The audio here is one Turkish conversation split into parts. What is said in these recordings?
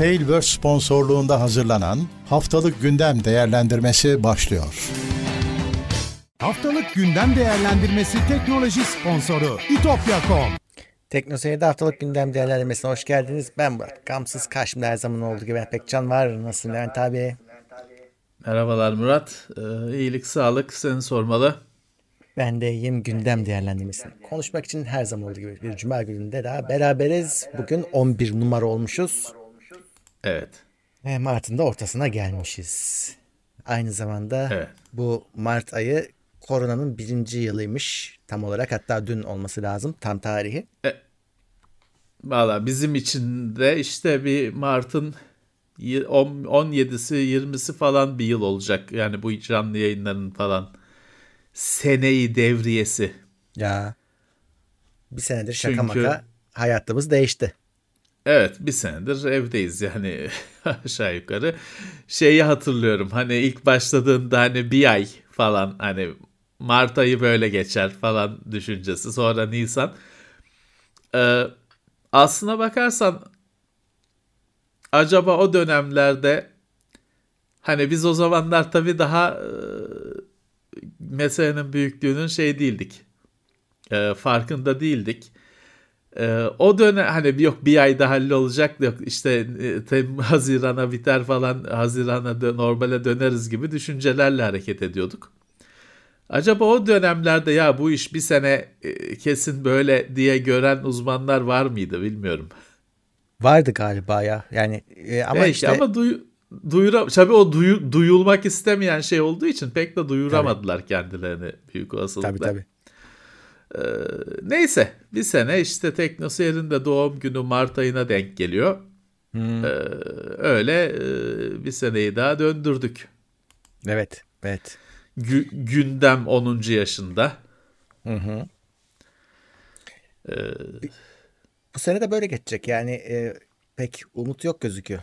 Tailverse sponsorluğunda hazırlanan Haftalık Gündem Değerlendirmesi başlıyor. Haftalık Gündem Değerlendirmesi teknoloji sponsoru itopya.com Teknoseyir'de haftalık gündem değerlendirmesine hoş geldiniz. Ben Murat Gamsız. Karşımda her zaman olduğu gibi Pekcan var. Nasılsın Levent abi? Merhabalar Murat. Ee, iyilik, sağlık seni sormalı. Ben de iyiyim gündem değerlendirmesini. Konuşmak için her zaman olduğu gibi bir cuma gününde daha beraberiz. Bugün 11 numara olmuşuz. Evet. Ve Mart'ın da ortasına gelmişiz. Aynı zamanda Evet. bu Mart ayı koronanın birinci yılıymış. Tam olarak hatta dün olması lazım tam tarihi. Valla bizim için de işte bir Mart'ın y- on- 17'si 20'si falan bir yıl olacak. Yani bu canlı yayınların falan seneyi devriyesi. Ya bir senedir şaka Çünkü- maka hayatımız değişti. Evet bir senedir evdeyiz yani aşağı yukarı. Şeyi hatırlıyorum hani ilk başladığında hani bir ay falan hani Mart ayı böyle geçer falan düşüncesi. Sonra Nisan. Ee, aslına bakarsan acaba o dönemlerde hani biz o zamanlar tabii daha e, meselenin büyüklüğünün şey değildik. E, farkında değildik. Ee, o dönem hani yok bir ayda hallolacak yok işte e, Tem- Haziran'a biter falan Haziran'a dö- normale döneriz gibi düşüncelerle hareket ediyorduk. Acaba o dönemlerde ya bu iş bir sene e, kesin böyle diye gören uzmanlar var mıydı bilmiyorum. Vardı galiba ya. Yani e, ama Belki işte ama duyu, duyura, tabii o duyu, duyulmak istemeyen şey olduğu için pek de duyuramadılar kendilerini büyük olasılıkla. tabii tabii. Ee, neyse bir sene işte Teknoseyir'in de doğum günü Mart ayına denk geliyor. Hmm. Ee, öyle e, bir seneyi daha döndürdük. Evet, evet. Gü- gündem 10. yaşında. Hı hı. Ee, Bu sene de böyle geçecek. Yani e, pek umut yok gözüküyor.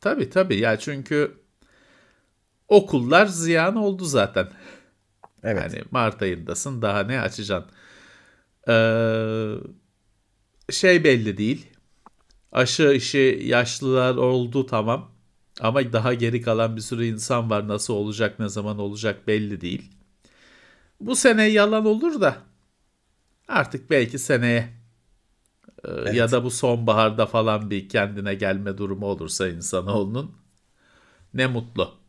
tabii tabii ya çünkü okullar ziyan oldu zaten. Evet. Yani Mart ayındasın daha ne açacaksın? Ee, şey belli değil. Aşı işi yaşlılar oldu tamam. Ama daha geri kalan bir sürü insan var. Nasıl olacak, ne zaman olacak belli değil. Bu sene yalan olur da artık belki seneye e, ya da bu sonbaharda falan bir kendine gelme durumu olursa insanoğlunun ne mutlu.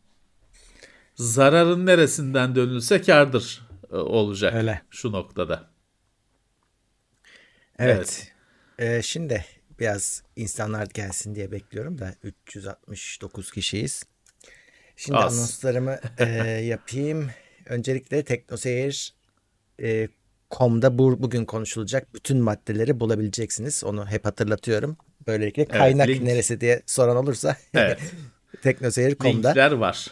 Zararın neresinden dönülse kardır e, olacak Öyle. şu noktada. Evet. E, şimdi biraz insanlar gelsin diye bekliyorum da 369 kişiyiz. Şimdi Az. anonslarımı e, yapayım. Öncelikle Teknoseyir e, bu, bugün konuşulacak bütün maddeleri bulabileceksiniz. Onu hep hatırlatıyorum. Böylelikle kaynak link. neresi diye soran olursa Evet. teknoseyir.com'da Linkler var.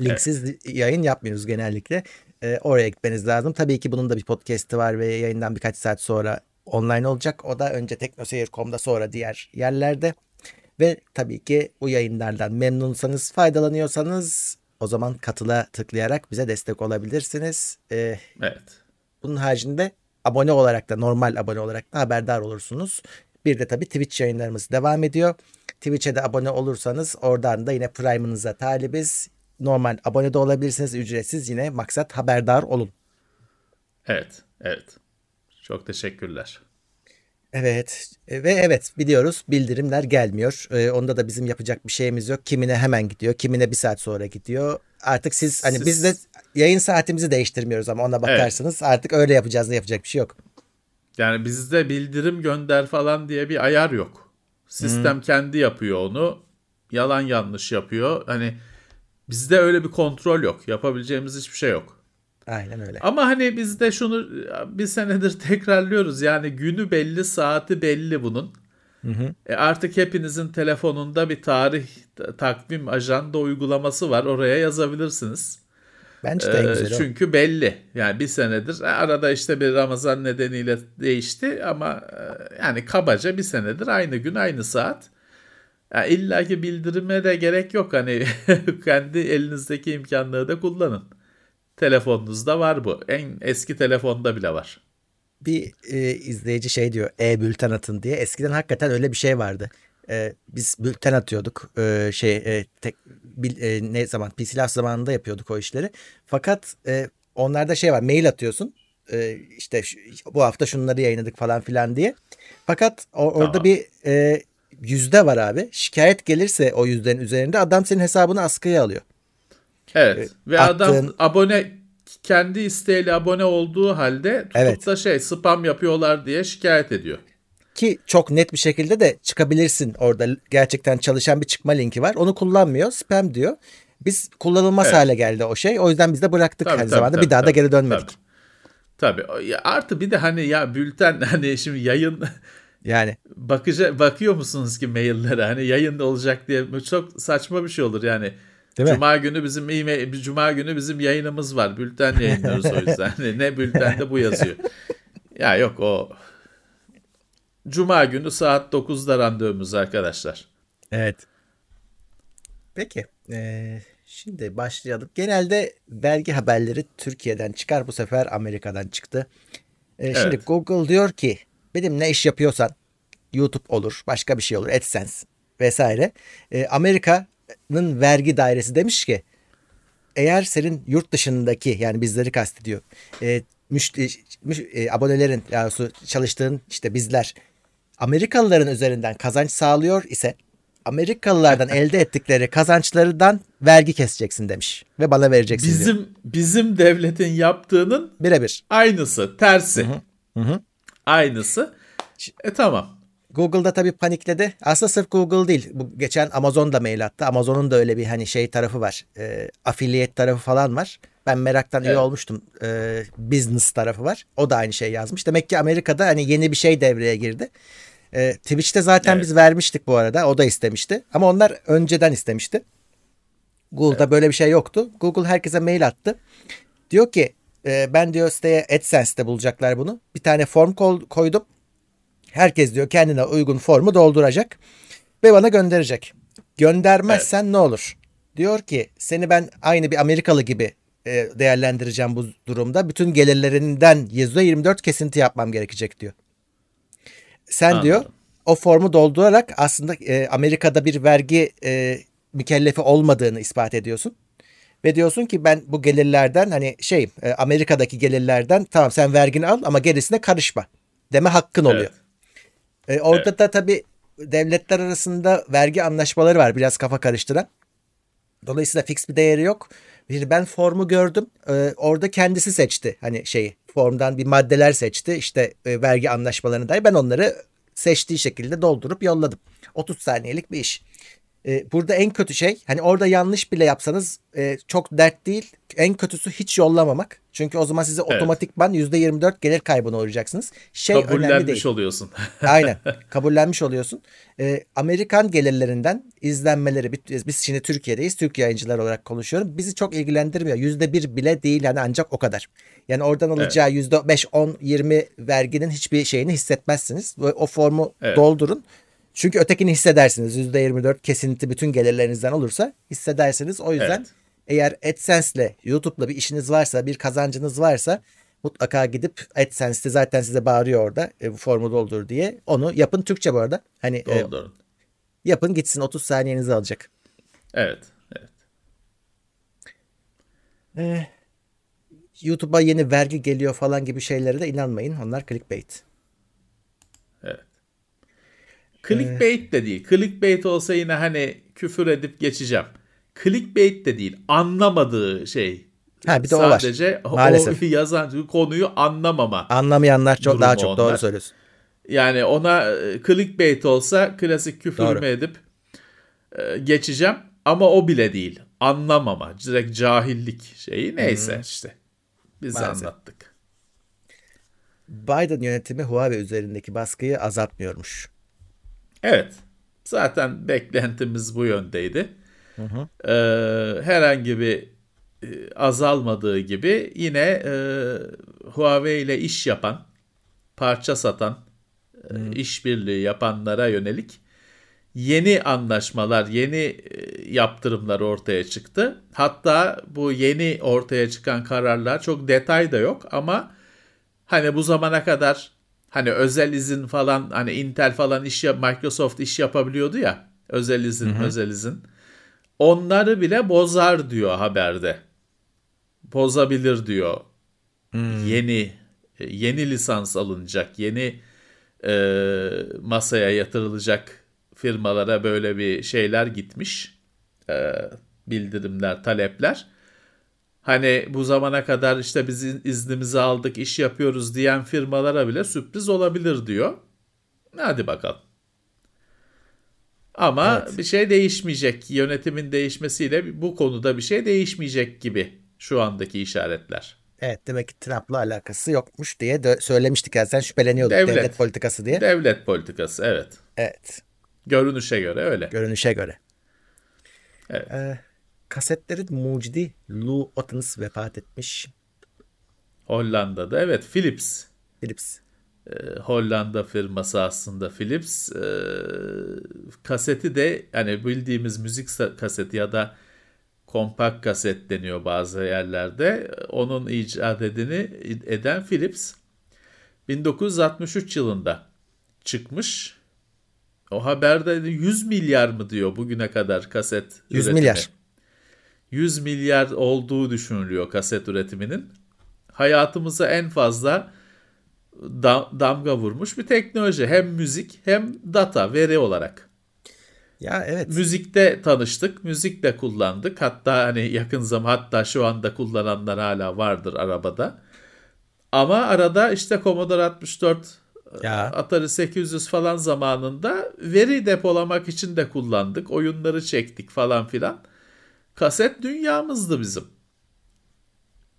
Linksiz yayın yapmıyoruz genellikle. Ee, oraya gitmeniz lazım. Tabii ki bunun da bir podcast'i var ve yayından birkaç saat sonra online olacak. O da önce teknoseyir.com'da sonra diğer yerlerde. Ve tabii ki bu yayınlardan memnunsanız, faydalanıyorsanız o zaman katıla tıklayarak bize destek olabilirsiniz. Ee, Evet. bunun haricinde abone olarak da normal abone olarak da haberdar olursunuz. Bir de tabii Twitch yayınlarımız devam ediyor. Twitch'e de abone olursanız oradan da yine Prime'ınıza talibiz. Normal abone de olabilirsiniz ücretsiz yine maksat haberdar olun. Evet. Evet. Çok teşekkürler. Evet e, ve evet biliyoruz bildirimler gelmiyor. Ee, onda da bizim yapacak bir şeyimiz yok. Kimine hemen gidiyor, kimine bir saat sonra gidiyor. Artık siz hani Siz- biz de yayın saatimizi değiştirmiyoruz ama ona bakarsınız. Artık öyle yapacağız da yapacak bir şey yok. Yani bizde bildirim gönder falan diye bir ayar yok. Sistem kendi yapıyor onu. Yalan yanlış yapıyor. Hani bizde öyle bir kontrol yok. Yapabileceğimiz hiçbir şey yok. Aynen öyle. Ama hani biz de şunu bir senedir tekrarlıyoruz. Yani günü belli, saati belli bunun. E artık hepinizin telefonunda bir tarih, ta- takvim, ajanda uygulaması var. Oraya yazabilirsiniz. Bence de en Ee, güzeli o. çünkü belli. Yani bir senedir e, arada işte bir Ramazan nedeniyle değişti ama e, yani kabaca bir senedir aynı gün aynı saat. Yani İlla ki bildirime de gerek yok. Hani kendi elinizdeki imkanları da kullanın. Telefonunuzda var bu. En eski telefonda bile var. Bir e, izleyici şey diyor e-bülten atın diye. Eskiden hakikaten öyle bir şey vardı. e, biz bülten atıyorduk. E, şey e, tek, bil, e, ne zaman PCLaf zamanında yapıyorduk o işleri. Fakat e, onlarda şey var mail atıyorsun. E, işte şu, bu hafta şunları yayınladık falan filan diye. Fakat o, orada Tamam. bir e, yüzde var abi. Şikayet gelirse o yüzdenin üzerinde adam senin hesabını askıya alıyor. Evet. Ve attığın- adam abone kendi isteğiyle abone olduğu halde tutup Evet. da şey spam yapıyorlar diye şikayet ediyor. Ki çok net bir şekilde de çıkabilirsin orada gerçekten çalışan bir çıkma linki var. Onu kullanmıyor spam diyor. Biz kullanılmaz Evet. hale geldi o şey. O yüzden biz de bıraktık Tabii, her tabii, zamanda. tabii, bir daha da tabii, geri dönmedik. Tabii. Tabii. Artı bir de hani ya bülten hani şimdi yayın Yani bakıca bakıyor musunuz ki maillere hani yayında olacak diye çok saçma bir şey olur yani. Değil mi? Cuma günü bizim e-mail, cuma günü bizim yayınımız var. Bülten yayınlıyoruz o yüzden. Hani ne bültende bu yazıyor. Ya yok o Cuma günü saat 9'da randevumuz arkadaşlar. Evet. Peki. Ee, şimdi başlayalım. Genelde vergi haberleri Türkiye'den çıkar. Bu sefer Amerika'dan çıktı. Ee, Şimdi Evet. Google diyor ki benim ne iş yapıyorsan YouTube olur, başka bir şey olur, AdSense vesaire. Ee, Amerika'nın vergi dairesi demiş ki eğer senin yurt dışındaki yani bizleri kastediyor. E, müşteri, müş- e, abonelerin yani çalıştığın işte bizler Amerikalıların üzerinden kazanç sağlıyor ise Amerikalılardan elde ettikleri kazançlardan vergi keseceksin demiş ve bana vereceksin diyor. Bizim bizim devletin yaptığının Birebir. aynısı, tersi. hı. Aynısı. E tamam. Google'da tabii panikledi. Aslında sırf Google değil. Bu geçen Amazon da mail attı. Amazon'un da öyle bir hani şey tarafı var. E, affiliate tarafı falan var. Ben meraktan üye Evet. olmuştum. E, business tarafı var. O da aynı şey yazmış. Demek ki Amerika'da hani yeni bir şey devreye girdi. E, Twitch'te zaten Evet. biz vermiştik bu arada. O da istemişti. Ama onlar önceden istemişti. Google'da böyle bir şey yoktu. Google herkese mail attı. Diyor ki e, ben diyor siteye AdSense'de bulacaklar bunu. Bir tane form koydum. Herkes diyor kendine uygun formu dolduracak ve bana gönderecek. Göndermezsen ne olur? Diyor ki seni ben aynı bir Amerikalı gibi e, değerlendireceğim bu durumda. Bütün gelirlerinden %24 kesinti yapmam gerekecek diyor. Sen Anladım. diyor o formu doldurarak aslında e, Amerika'da bir vergi e, mükellefi olmadığını ispat ediyorsun. Ve diyorsun ki ben bu gelirlerden hani şey e, Amerika'daki gelirlerden tamam sen vergini al ama gerisine karışma deme hakkın oluyor. Evet. E, orada da tabii devletler arasında vergi anlaşmaları var biraz kafa karıştıran. Dolayısıyla fix bir değeri yok. Bir ben formu gördüm. E, orada kendisi seçti. Hani şeyi formdan bir maddeler seçti. İşte e, vergi anlaşmalarına dair. Ben onları seçtiği şekilde doldurup yolladım. 30 saniyelik bir iş. E, burada en kötü şey hani orada yanlış bile yapsanız e, çok dert değil. En kötüsü hiç yollamamak. Çünkü o zaman size Evet. otomatikman %24 gelir kaybına uğrayacaksınız. Şey önemli değil. Kabullenmiş oluyorsun. Aynen. Kabullenmiş oluyorsun. Ee, Amerikan gelirlerinden izlenmeleri biz şimdi Türkiye'deyiz. Türk yayıncılar olarak konuşuyorum. Bizi çok ilgilendirmiyor. Yüzde bir bile değil yani ancak o kadar. Yani oradan alacağı yüzde beş, on, yirmi verginin hiçbir şeyini hissetmezsiniz. O formu Evet. doldurun. Çünkü ötekini hissedersiniz. Yüzde yirmi dört kesinti bütün gelirlerinizden olursa hissedersiniz. O yüzden Evet. eğer AdSense'le YouTube'la bir işiniz varsa, bir kazancınız varsa mutlaka gidip AdSense'de zaten size bağırıyor orada e, bu formu doldur diye. Onu yapın Türkçe bu arada. Hani e, Doldurun. yapın gitsin 30 saniyenizi alacak. Evet. Evet. YouTube'a yeni vergi geliyor falan gibi şeylere de inanmayın. Onlar clickbait. Clickbait de değil. Clickbait olsa yine hani küfür edip geçeceğim. Clickbait de değil. Anlamadığı şey. Ha, bir de o var. Sadece o Maalesef. yazan konuyu anlamama. Anlamayanlar çok daha çok onlar. doğru söylüyorsun. Yani ona e, clickbait olsa klasik küfürümü Doğru. edip e, geçeceğim. Ama o bile değil. Anlamama. Direkt cahillik şeyi. Neyse işte. Biz Maalesef. anlattık. Biden yönetimi Huawei üzerindeki baskıyı azaltmıyormuş. Evet. Zaten beklentimiz bu yöndeydi. Ee, herhangi bir e, azalmadığı gibi yine e, Huawei ile iş yapan, parça satan, e, işbirliği yapanlara yönelik yeni anlaşmalar, yeni e, yaptırımlar ortaya çıktı. Hatta bu yeni ortaya çıkan kararlar çok detay da yok ama hani bu zamana kadar Hani özel izin falan hani Intel falan iş yap Microsoft iş yapabiliyordu ya. Özel izin, özel izin. Onları bile bozar diyor haberde. Bozabilir diyor. Yeni yeni lisans alınacak, yeni e, masaya yatırılacak firmalara böyle bir şeyler gitmiş. E, bildirimler, talepler. Hani bu zamana kadar işte biz iznimizi aldık, iş yapıyoruz diyen firmalara bile sürpriz olabilir diyor. Hadi bakalım. Ama Evet. bir şey değişmeyecek. Yönetimin değişmesiyle bu konuda bir şey değişmeyecek gibi şu andaki işaretler. Evet demek ki Trump'la alakası yokmuş diye de söylemiştik ya sen şüpheleniyorduk Devlet. devlet, politikası diye. Devlet politikası evet. Evet Görünüşe göre öyle. görünüşe göre. Evet. Ee, kasetlerin mucidi Lou Ottens vefat etmiş. Hollanda'da evet Philips Philips. e, Hollanda firması aslında Philips E, kaseti de yani bildiğimiz müzik kaseti ya da kompakt kaset deniyor bazı yerlerde onun icat edini eden Philips 1963 yılında çıkmış. O haberde 100 milyar mı diyor bugüne kadar kaset 100 üretimi. milyar. 100 milyar olduğu düşünülüyor kaset üretiminin. Hayatımıza en fazla da- damga vurmuş bir teknoloji. Hem müzik hem data, veri olarak. Ya evet. Müzikte tanıştık, müzikle kullandık. Hatta hani yakın zaman hatta şu anda kullananlar hala vardır arabada. Ama arada işte Commodore 64, Ya. Atari 800 falan zamanında veri depolamak için de kullandık. Oyunları çektik falan filan. Kaset dünyamızdı bizim.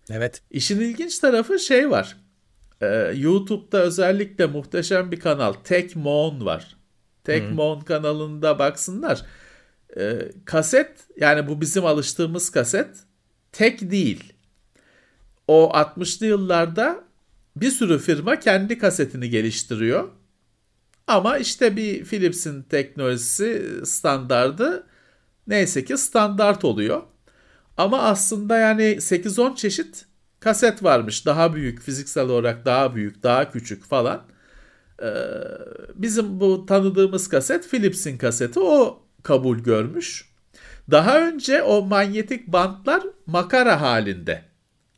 Evet. İşin ilginç tarafı şey var. Ee, YouTube'da özellikle muhteşem bir kanal Tek Moon var. Tek Moon kanalında baksınlar. Ee, kaset yani bu bizim alıştığımız kaset tek değil. O 60'lı yıllarda bir sürü firma kendi kasetini geliştiriyor. Ama işte bir Philips'in teknolojisi standardı neyse ki standart oluyor. Ama aslında yani 8-10 çeşit kaset varmış. Daha büyük, fiziksel olarak daha büyük, daha küçük falan. Ee, bizim bu tanıdığımız kaset Philips'in kaseti. O kabul görmüş. Daha önce o manyetik bantlar makara halinde.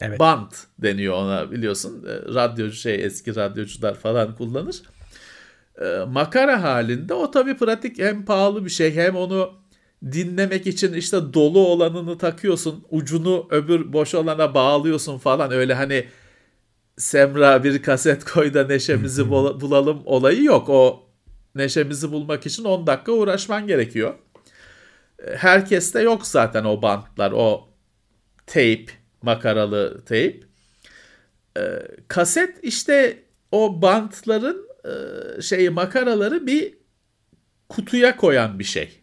Evet. Bant deniyor ona biliyorsun. Ee, Radyocu şey eski radyocular falan kullanır. Ee, makara halinde o tabii pratik hem pahalı bir şey hem onu dinlemek için işte dolu olanını takıyorsun ucunu öbür boş olana bağlıyorsun falan öyle hani Semra bir kaset koy da neşemizi bul- bulalım olayı yok. O neşemizi bulmak için 10 dakika uğraşman gerekiyor. Herkeste yok zaten o bantlar, o tape, makaralı tape. Ee, kaset işte o bantların e, şeyi makaraları bir kutuya koyan bir şey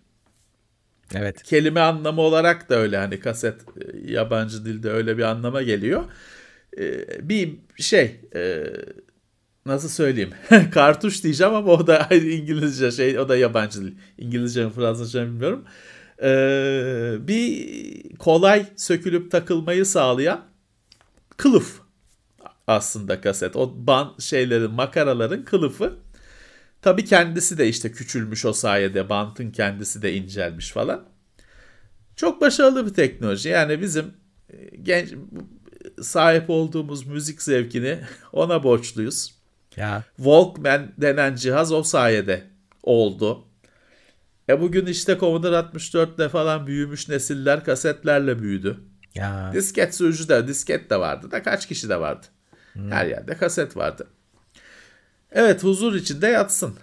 Evet. kelime anlamı olarak da öyle hani kaset e, yabancı dilde öyle bir anlama geliyor. Ee, bir şey e, nasıl söyleyeyim kartuş diyeceğim ama o da İngilizce şey o da yabancı dil. İngilizce mi Fransızca mı bilmiyorum. Ee, bir kolay sökülüp takılmayı sağlayan kılıf aslında kaset. O ban şeylerin makaraların kılıfı. Tabii kendisi de işte küçülmüş o sayede. Bantın kendisi de incelmiş falan. Çok başarılı bir teknoloji. Yani bizim e, genç sahip olduğumuz müzik zevkini ona borçluyuz. Ya. Walkman denen cihaz o sayede oldu. E bugün işte Commodore 64'le falan büyümüş nesiller kasetlerle büyüdü. Ya. Disket sürücü de disket de vardı da kaç kişi de vardı. Her yerde kaset vardı. Evet huzur içinde yatsın.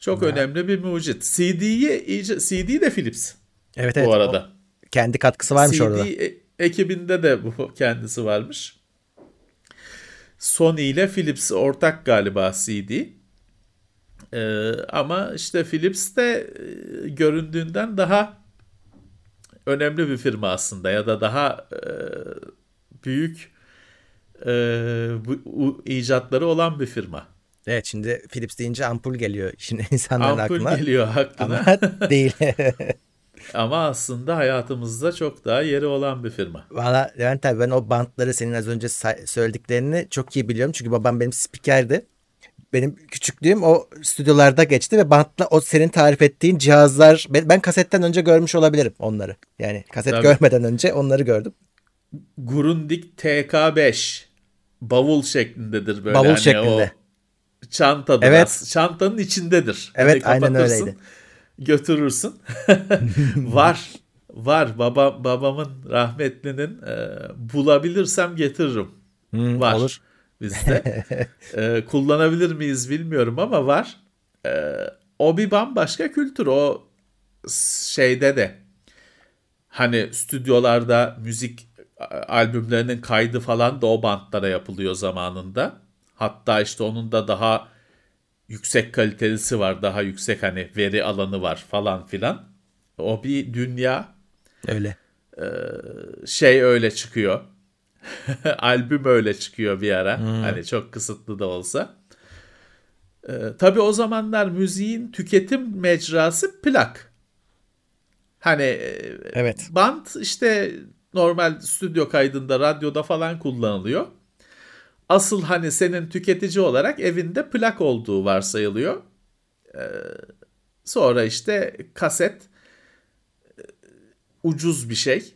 Çok önemli bir mucit. CD'yi CD de Philips Evet evet. bu arada. O kendi katkısı varmış CD orada. e- ekibinde de bu kendisi varmış. Sony ile Philips ortak galiba CD. Ee, ama işte Philips de e, göründüğünden daha önemli bir firma aslında ya da daha e, büyük e, bu, u- icatları olan bir firma. Evet şimdi Philips deyince ampul geliyor şimdi insanların Ampul aklına. geliyor aklına Ama değil. ama aslında hayatımızda çok daha yeri olan bir firma. Valla Levent abi ben o bantları senin az önce söylediklerini çok iyi biliyorum. Çünkü babam benim spikerdi. benim küçüklüğüm o stüdyolarda geçti ve bantla o senin tarif ettiğin cihazlar ben, ben kasetten önce görmüş olabilirim onları. Yani kaset Tabii. görmeden önce onları gördüm. Grundig TK5 bavul şeklindedir böyle. Bavul hani şeklinde. O çantadır. Evet. Çantanın içindedir. Evet, aynen kapatırsın, öyleydi. Götürürsün. var. Var. Baba, babamın rahmetlinin e, bulabilirsem getiririm. Hmm, var. Olur. Bizde. E, kullanabilir miyiz bilmiyorum ama var. E, o bir bambaşka kültür. O şeyde de hani stüdyolarda müzik albümlerinin kaydı falan da o bantlara yapılıyor zamanında. Hatta işte onun da daha yüksek kalitelisi var. Daha yüksek hani veri alanı var falan filan. O bir dünya Öyle. şey öyle çıkıyor. Albüm öyle çıkıyor bir ara. Hani çok kısıtlı da olsa. Ee, tabii o zamanlar müziğin tüketim mecrası plak. Hani e, Evet. band işte normal stüdyo kaydında, radyoda falan kullanılıyor. Asıl hani senin tüketici olarak evinde plak olduğu varsayılıyor. Ee, sonra işte kaset e, ucuz bir şey.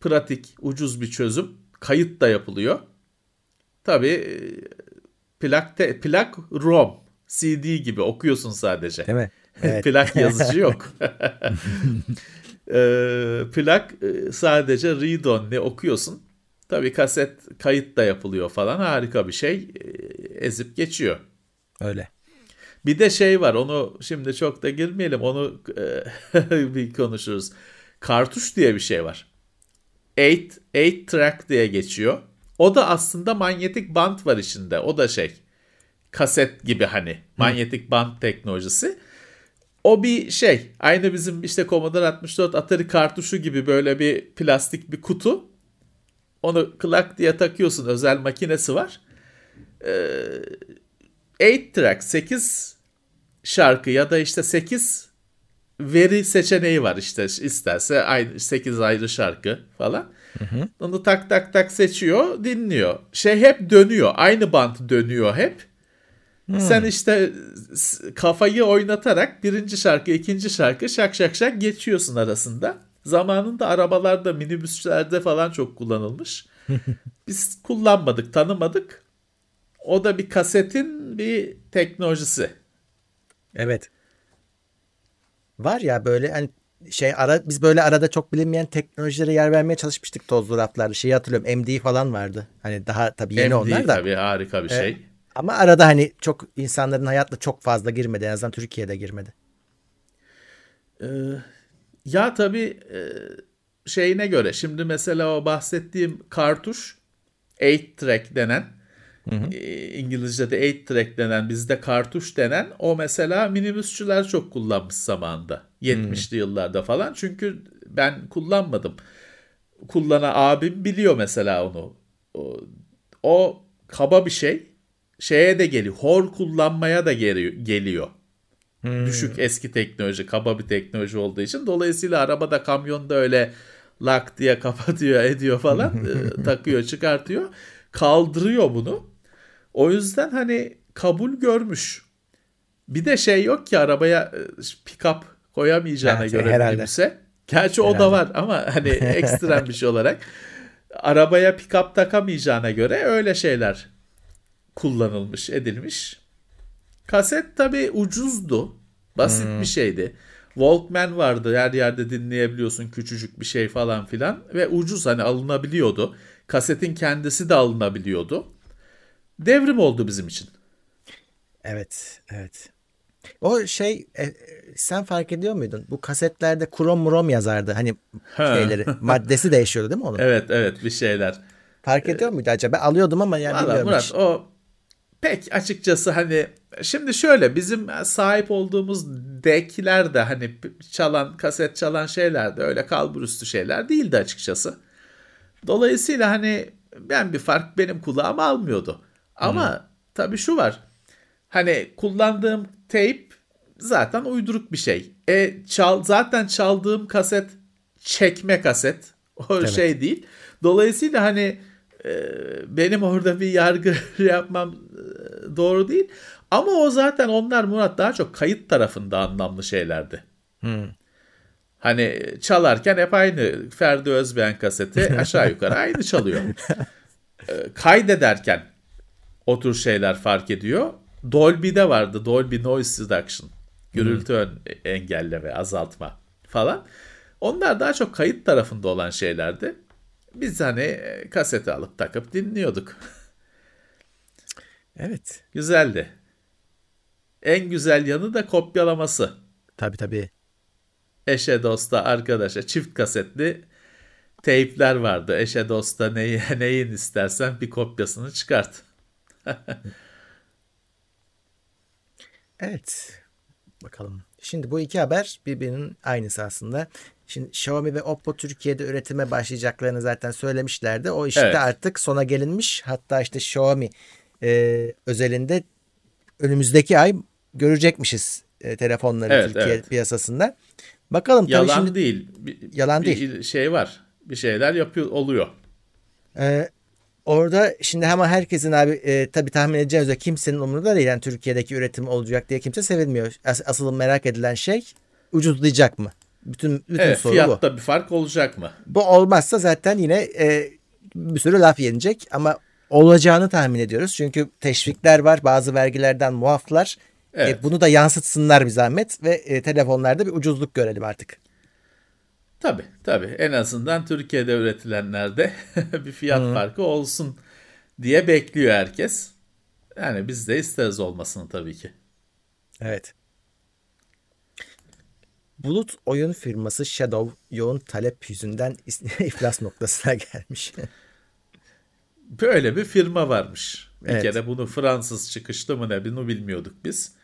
Pratik, ucuz bir çözüm. Kayıt da yapılıyor. Tabii e, plak, te, plak ROM, CD gibi okuyorsun sadece. Değil mi? Evet. plak yazıcı yok. Ee, plak sadece read only okuyorsun. Tabii kaset kayıt da yapılıyor falan. Harika bir şey. Ee, ezip geçiyor. Öyle. Bir de şey var onu şimdi çok da girmeyelim onu e, bir konuşuruz. Kartuş diye bir şey var. 8 8 track diye geçiyor. O da aslında manyetik bant var içinde. O da şey kaset gibi hani manyetik bant teknolojisi. O bir şey. Aynı bizim işte Commodore 64 Atari kartuşu gibi böyle bir plastik bir kutu. Onu klak diye takıyorsun. Özel makinesi var. Ee, 8 track 8 şarkı ya da işte 8 veri seçeneği var işte isterse aynı 8 ayrı şarkı falan. Onu tak tak tak seçiyor, dinliyor. Şey hep dönüyor. Aynı bant dönüyor hep. Sen işte kafayı oynatarak birinci şarkı, ikinci şarkı şak şak şak geçiyorsun arasında. Zamanında arabalarda, minibüslerde falan çok kullanılmış. Biz kullanmadık, tanımadık. O da bir kasetin bir teknolojisi. Evet. Var ya böyle hani şey ara biz böyle arada çok bilinmeyen teknolojilere yer vermeye çalışmıştık tozlu raflarda. Şeyi hatırlıyorum MD falan vardı. Hani daha tabii yeni MD onlar da. tabii harika bir şey. Ama arada hani çok insanların hayatla çok fazla girmedi. En azından Türkiye'de girmedi. Ee, ya tabii e, şeyine göre şimdi mesela o bahsettiğim kartuş 8 track denen e, İngilizce'de 8 track denen bizde kartuş denen o mesela minibüsçüler çok kullanmış zamanında 70'li yıllarda falan çünkü ben kullanmadım. Kullanan abim biliyor mesela onu. O, o kaba bir şey. Şeye de geliyor. Hor kullanmaya da geliyor. Geliyor düşük eski teknoloji, kaba bir teknoloji olduğu için. Dolayısıyla arabada, kamyonda öyle lak diye kapatıyor, ediyor falan, e, takıyor, çıkartıyor. Kaldırıyor bunu. O yüzden hani kabul görmüş. Bir de şey yok ki arabaya e, pick-up koyamayacağına Evet, göre herhalde. minibüse. Gerçi o da var ama hani ekstrem bir şey olarak. Arabaya pick-up takamayacağına göre öyle şeyler kullanılmış, edilmiş. Kaset tabii ucuzdu. Basit bir şeydi. Walkman vardı. Her yerde dinleyebiliyorsun. Küçücük bir şey falan filan. Ve ucuz hani alınabiliyordu. Kasetin kendisi de alınabiliyordu. Devrim oldu bizim için. Evet, evet. O şey e, e, sen fark ediyor muydun? Bu kasetlerde krom mrom yazardı. Hani Ha. şeyleri maddesi değişiyordu değil mi onun? Evet evet bir şeyler. Fark ediyor muydu acaba? Alıyordum ama yani Valla bilmiyorum Murat hiç. o pek açıkçası hani şimdi şöyle bizim sahip olduğumuz deckler de hani çalan kaset çalan şeyler de öyle kalburüstü şeyler değildi açıkçası. Dolayısıyla hani ben bir fark benim kulağıma almıyordu. Ama tabii şu var. Hani kullandığım tape zaten uyduruk bir şey. E çal zaten çaldığım kaset çekme kaset. O şey değil. Dolayısıyla hani benim orada bir yargı yapmam e, doğru değil. Ama o zaten onlar Murat daha çok kayıt tarafında anlamlı şeylerdi. Hmm. Hani çalarken hep aynı Ferdi Özbeğen kaseti aşağı yukarı aynı çalıyor. Ee, kaydederken o tür şeyler fark ediyor. Dolby'de vardı. Dolby Noise Reduction. Gürültü ön engelleme, azaltma falan. Onlar daha çok kayıt tarafında olan şeylerdi. Biz hani e, kaseti alıp takıp dinliyorduk. Evet. Güzeldi. En güzel yanı da kopyalaması. Tabii tabii. Eşe dosta arkadaşa çift kasetli teypler vardı. Eşe dosta neyi, neyin istersen bir kopyasını çıkart. Evet. Bakalım. Şimdi bu iki haber birbirinin aynısı aslında. Şimdi Xiaomi ve Oppo Türkiye'de üretime başlayacaklarını zaten söylemişlerdi. O işte Evet. artık sona gelinmiş. Hatta işte Xiaomi e, özelinde önümüzdeki ay görecekmişiz e, telefonları Evet, Türkiye evet. piyasasında. Bakalım tabii Yalan şimdi değil. Bir, Yalan bir değil. şey var. Bir şeyler yapıyor oluyor. Ee, orada şimdi ama herkesin abi e, tabii tahmin edeceğiniz üzere kimsenin umurunda değil. Yani Türkiye'deki üretim olacak diye kimse sevinmiyor. As- asıl merak edilen şey ucuzlayacak mı? Bütün bütün Evet, soru bu. fiyatta bir fark olacak mı? Bu olmazsa zaten yine e, bir sürü laf yenecek ama olacağını tahmin ediyoruz. Çünkü teşvikler var, bazı vergilerden muaflar. E, Evet. bunu da yansıtsınlar bir zahmet ve e, telefonlarda bir ucuzluk görelim artık. Tabii tabii. En azından Türkiye'de üretilenlerde bir fiyat farkı olsun diye bekliyor herkes. Yani biz de isteriz olmasını tabii ki. Evet. Bulut oyun firması Shadow yoğun talep yüzünden iflas noktasına gelmiş. Böyle bir firma varmış. Bir Evet. kere bunu Fransız çıkışlı mı ne bunu bilmiyorduk biz.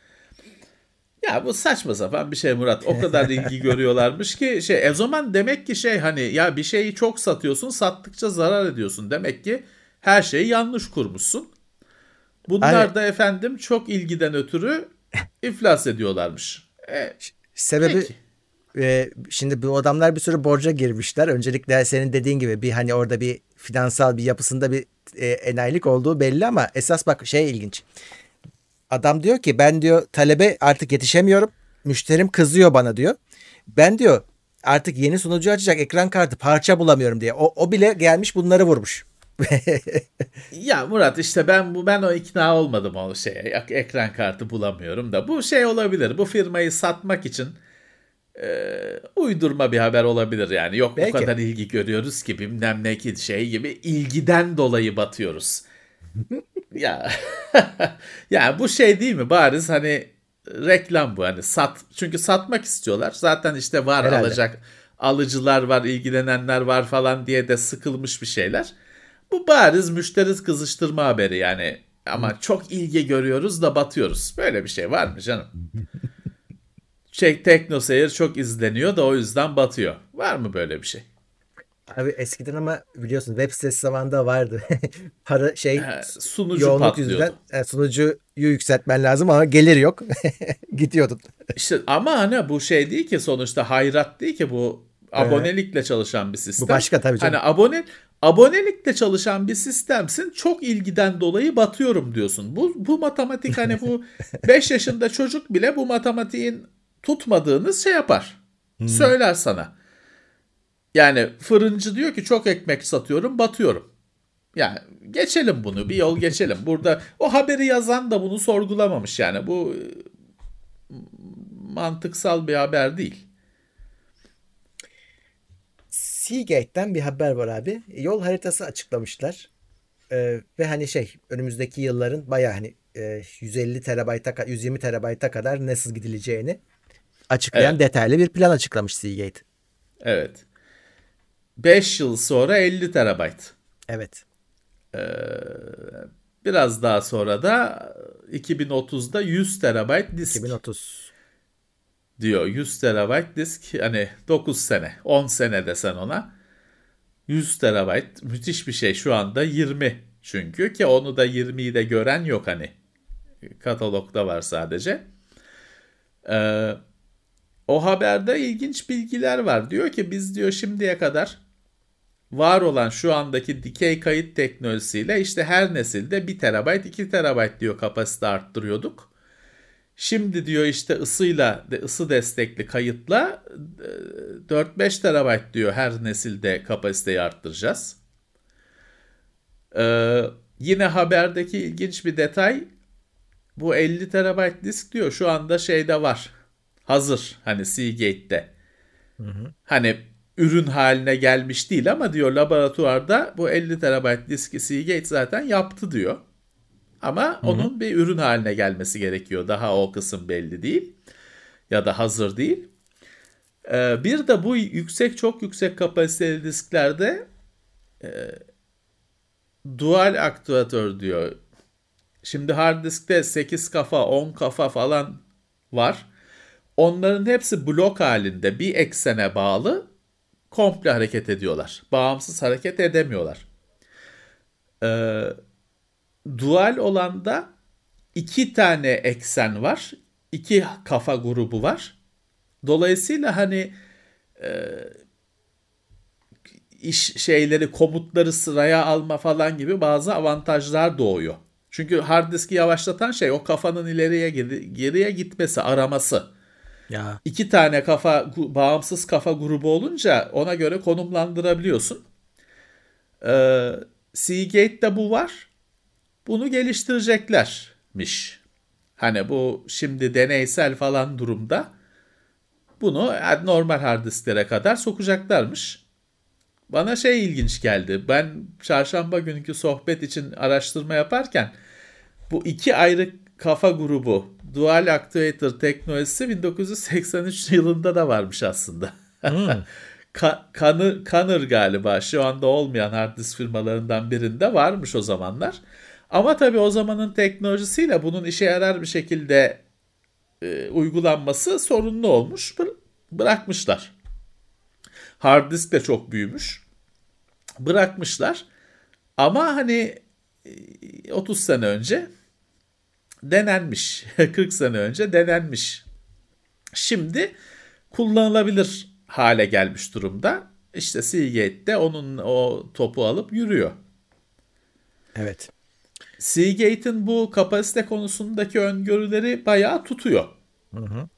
Ya bu saçma sapan bir şey Murat. O kadar ilgi görüyorlarmış ki şey o zaman demek ki şey hani ya bir şeyi çok satıyorsun sattıkça zarar ediyorsun. Demek ki her şeyi yanlış kurmuşsun. Bunlar Aynen. da efendim çok ilgiden ötürü iflas ediyorlarmış. E, Sebebi Peki. e, şimdi bu adamlar bir sürü borca girmişler. Öncelikle senin dediğin gibi bir hani orada bir finansal bir yapısında bir e, enayilik olduğu belli ama esas bak şey ilginç. Adam diyor ki ben diyor talebe artık yetişemiyorum. Müşterim kızıyor bana diyor. Ben diyor artık yeni sunucu açacak ekran kartı parça bulamıyorum diye. O, o bile gelmiş bunları vurmuş. Ya Murat işte ben bu ben o ikna olmadım o şeye. Ek- Ekran kartı bulamıyorum da bu şey olabilir. Bu firmayı satmak için e, uydurma bir haber olabilir yani. Yok Belki. bu kadar ilgi görüyoruz ki bilmem ne ki şey gibi ilgiden dolayı batıyoruz. Ya ya bu şey değil mi? Bariz hani reklam bu hani sat çünkü satmak istiyorlar. Zaten işte var Herhalde. alacak alıcılar var, ilgilenenler var falan diye de sıkılmış bir şeyler. Bu bariz müşteri kızıştırma haberi yani. Ama çok ilgi görüyoruz da batıyoruz. Böyle bir şey var mı canım? Şey Tekno Seyir çok izleniyor da o yüzden batıyor. Var mı böyle bir şey? Abi eskiden ama biliyorsun web sitesi zamanında vardı. Para şey Ha, sunucu yoğunluk patlıyordu. yüzünden e, sunucuyu yükseltmen lazım ama gelir yok. Gidiyordun. İşte ama hani bu şey değil ki sonuçta hayrat değil ki bu abonelikle çalışan bir sistem. başka tabii canım. Hani abone abonelikle çalışan bir sistemsin. Çok ilgiden dolayı batıyorum diyorsun. Bu bu matematik hani bu 5 yaşında çocuk bile bu matematiğin tutmadığını şey yapar. Söyler sana. Yani fırıncı diyor ki çok ekmek satıyorum, batıyorum. Yani geçelim bunu, bir yol geçelim. Burada o haberi yazan da bunu sorgulamamış yani. Bu e, mantıksal bir haber değil. Seagate'den bir haber var abi. Yol haritası açıklamışlar. Ee, ve hani şey önümüzdeki yılların baya hani e, 150 terabayta ka- 120 terabayta kadar nasıl gidileceğini açıklayan Evet. detaylı bir plan açıklamış Seagate. Evet. 5 yıl sonra 50 terabayt. Evet. Biraz daha sonra da 2030'da 100 terabayt disk 2030. diyor. 100 terabayt disk hani 9 sene 10 sene desen ona 100 terabayt müthiş bir şey şu anda 20 çünkü ki onu da 20'yi de gören yok hani katalogda var sadece. Ee, o haberde ilginç bilgiler var. Diyor ki biz diyor şimdiye kadar var olan şu andaki dikey kayıt teknolojisiyle işte her nesilde 1 terabayt 2 terabayt diyor kapasite arttırıyorduk. Şimdi diyor işte ısıyla ısı destekli kayıtla 4-5 terabayt diyor her nesilde kapasiteyi arttıracağız. Ee, yine haberdeki ilginç bir detay bu 50 terabayt disk diyor şu anda şeyde var. Hazır hani Seagate'de. Hı hı. Hani ürün haline gelmiş değil ama diyor laboratuvarda bu 50 terabayt diski Seagate zaten yaptı diyor. Ama Hı-hı. onun bir ürün haline gelmesi gerekiyor. Daha o kısım belli değil. Ya da hazır değil. Ee, bir de bu yüksek çok yüksek kapasiteli disklerde e, dual aktüatör diyor. Şimdi hard diskte 8 kafa 10 kafa falan var. Onların hepsi blok halinde bir eksene bağlı komple hareket ediyorlar. Bağımsız hareket edemiyorlar. Ee, dual olanda iki tane eksen var. iki kafa grubu var. Dolayısıyla hani e, iş şeyleri komutları sıraya alma falan gibi bazı avantajlar doğuyor. Çünkü hard diski yavaşlatan şey o kafanın ileriye geriye gitmesi, araması. Ya. İki tane kafa bağımsız kafa grubu olunca ona göre konumlandırabiliyorsun. Ee, Seagate'de bu var. Bunu geliştireceklermiş. Hani bu şimdi deneysel falan durumda bunu normal hard disklere kadar sokacaklarmış. Bana şey ilginç geldi. Ben çarşamba günkü sohbet için araştırma yaparken bu iki ayrı kafa grubu Dual Actuator teknolojisi 1983 yılında da varmış aslında. Hmm. Kanır, Kanır galiba şu anda olmayan hard disk firmalarından birinde varmış o zamanlar. Ama tabii o zamanın teknolojisiyle bunun işe yarar bir şekilde e, uygulanması sorunlu olmuş. Bırakmışlar. Hard disk de çok büyümüş. Bırakmışlar. Ama hani 30 e, sene önce denenmiş. 40 sene önce denenmiş. Şimdi kullanılabilir hale gelmiş durumda. İşte Seagate onun o topu alıp yürüyor. Evet. Seagate'in bu kapasite konusundaki öngörüleri bayağı tutuyor. Hı hı.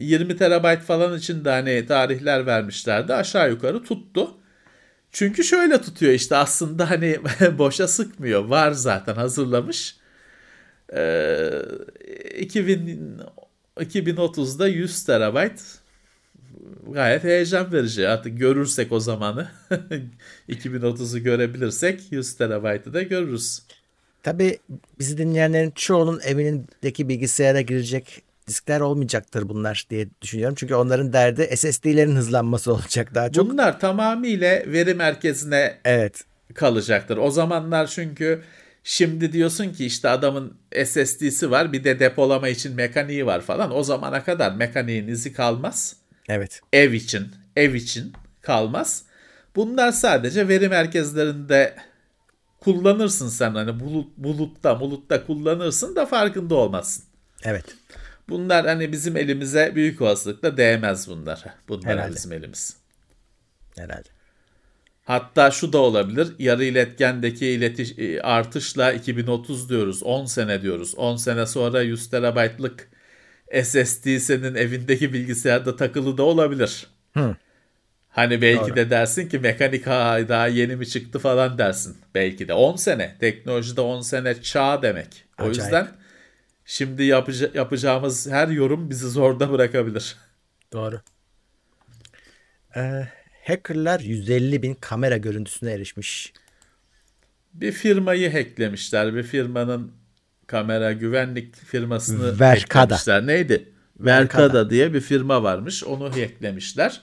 20 terabayt falan için de hani tarihler vermişlerdi. Aşağı yukarı tuttu. Çünkü şöyle tutuyor işte aslında hani boşa sıkmıyor. Var zaten hazırlamış. Ee, 2000 2030'da 100 terabayt gayet heyecan verici. Artık görürsek o zamanı 2030'u görebilirsek 100 terabaytı da görürüz. Tabii bizi dinleyenlerin çoğunun evindeki bilgisayara girecek diskler olmayacaktır bunlar diye düşünüyorum. Çünkü onların derdi SSD'lerin hızlanması olacak daha çok. Bunlar tamamıyla veri merkezine evet. kalacaktır. O zamanlar çünkü Şimdi diyorsun ki işte adamın SSD'si var bir de depolama için mekaniği var falan. O zamana kadar mekaniğin izi kalmaz. Evet. Ev için, ev için kalmaz. Bunlar sadece veri merkezlerinde kullanırsın sen hani bulut, bulutta bulutta kullanırsın da farkında olmazsın. Evet. Bunlar hani bizim elimize büyük olasılıkla değmez bunlar. Bunlar Herhalde. bizim elimiz. Herhalde. Hatta şu da olabilir. Yarı iletgendeki iletiş e, artışla 2030 diyoruz. 10 sene diyoruz. 10 sene sonra 100 terabaytlık SSD senin evindeki bilgisayarda takılı da olabilir. Hı. Hani belki Doğru. de dersin ki mekanik ha, daha yeni mi çıktı falan dersin. Belki de 10 sene. Teknolojide 10 sene çağ demek. O Acayip. yüzden şimdi yapıca- yapacağımız her yorum bizi zorda bırakabilir. Doğru. Ee, hackerlar 150 bin kamera görüntüsüne erişmiş. Bir firmayı hacklemişler. Bir firmanın kamera güvenlik firmasını Verkada. hacklemişler. Neydi? Verkada. Verkada diye bir firma varmış. Onu hacklemişler.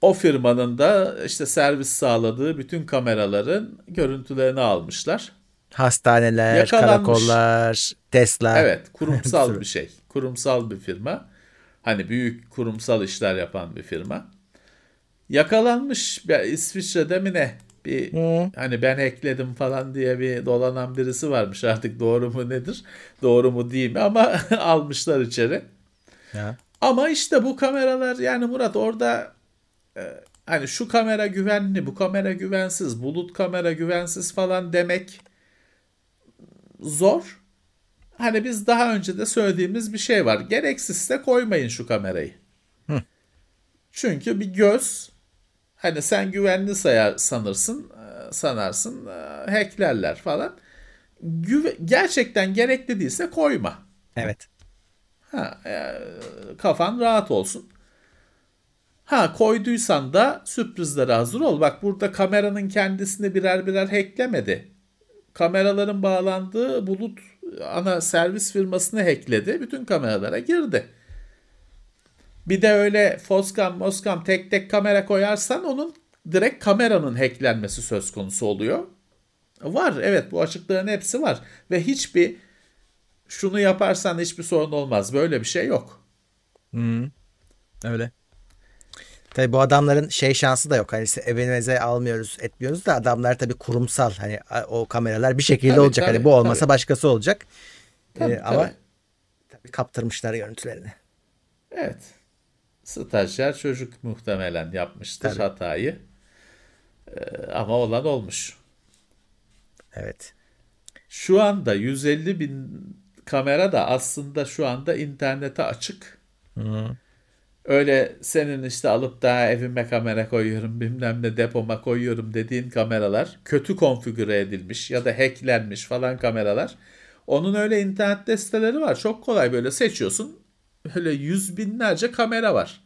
O firmanın da işte servis sağladığı bütün kameraların görüntülerini almışlar. Hastaneler, karakollar, Tesla. Evet, kurumsal bir şey. Kurumsal bir firma. Hani büyük kurumsal işler yapan bir firma. Yakalanmış ya İsviçre'de mi ne? Bir Hı. hani ben ekledim falan diye bir dolanan birisi varmış artık doğru mu nedir? Doğru mu değil mi ama almışlar içeri. Ya. Ama işte bu kameralar yani Murat orada e, hani şu kamera güvenli, bu kamera güvensiz, bulut kamera güvensiz falan demek zor. hani biz daha önce de söylediğimiz bir şey var. Gereksizse koymayın şu kamerayı. Çünkü bir göz hani sen güvenli sayar sanırsın, e, sanarsın, e, hacklerler falan. Güve- gerçekten gerekli değilse koyma. Evet. Ha, e, kafan rahat olsun. Ha koyduysan da sürprizlere hazır ol. Bak burada kameranın kendisini birer birer hacklemedi. Kameraların bağlandığı bulut ana servis firmasını hackledi. Bütün kameralara girdi. Bir de öyle Foscam, Moscam tek tek kamera koyarsan onun direkt kameranın hacklenmesi söz konusu oluyor. Var evet bu açıkların hepsi var. Ve hiçbir şunu yaparsan hiçbir sorun olmaz. Böyle bir şey yok. Öyle. Tabii bu adamların şey şansı da yok. Hani evimize almıyoruz, etmiyoruz da adamlar tabii kurumsal. Hani o kameralar bir şekilde Tabii, olacak. tabii, hani bu olmasa tabii. başkası olacak. Tabii, Ee, ama tabii. tabii kaptırmışlar görüntülerini. Evet. Stajyer çocuk muhtemelen yapmıştır Tabii. hatayı. Ee, ama olan olmuş. Evet. Şu anda 150 bin kamera da aslında şu anda internete açık. Öyle senin işte alıp da evime kamera koyuyorum bilmem ne depoma koyuyorum dediğin kameralar kötü konfigüre edilmiş ya da hacklenmiş falan kameralar. Onun öyle internet siteleri var. Çok kolay böyle seçiyorsun. Öyle yüz binlerce kamera var.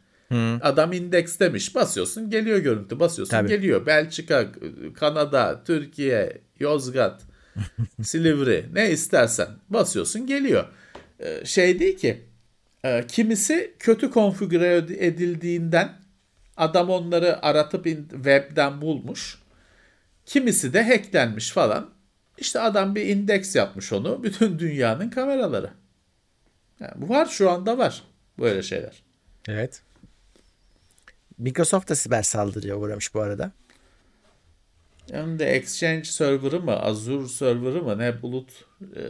Adam indeks demiş. Basıyorsun geliyor görüntü. Basıyorsun Tabii. geliyor. Belçika, Kanada, Türkiye, Yozgat, Silivri ne istersen basıyorsun geliyor. Ee, Şey değil ki e, kimisi kötü konfigüre edildiğinden adam onları aratıp webden bulmuş. Kimisi de hacklenmiş falan. İşte adam bir indeks yapmış onu. Bütün dünyanın kameraları. Yani var şu anda var böyle şeyler. Evet. Microsoft da siber saldırıya uğramış bu arada. Hem de Exchange server'ı mı, Azure server'ı mı ne bulut e,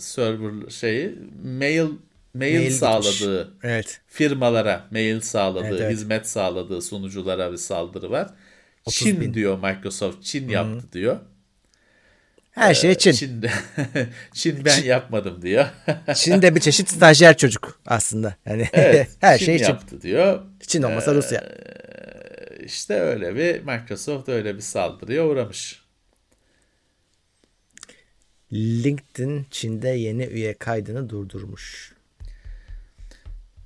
server şeyi mail mail, Mail sağladığı Evet. firmalara mail sağladığı, Evet, evet. hizmet sağladığı sunuculara bir saldırı var. 30 Çin bin. diyor Microsoft, Çin yaptı diyor. Her şey Çin. Çin, Çin ben yapmadım diyor. Çin de bir çeşit stajyer çocuk aslında. Yani Evet, her Çin şey Çin. yaptı diyor. Çin olmasa Rusya. İşte öyle bir Microsoft öyle bir saldırıya uğramış. LinkedIn Çin'de yeni üye kaydını durdurmuş.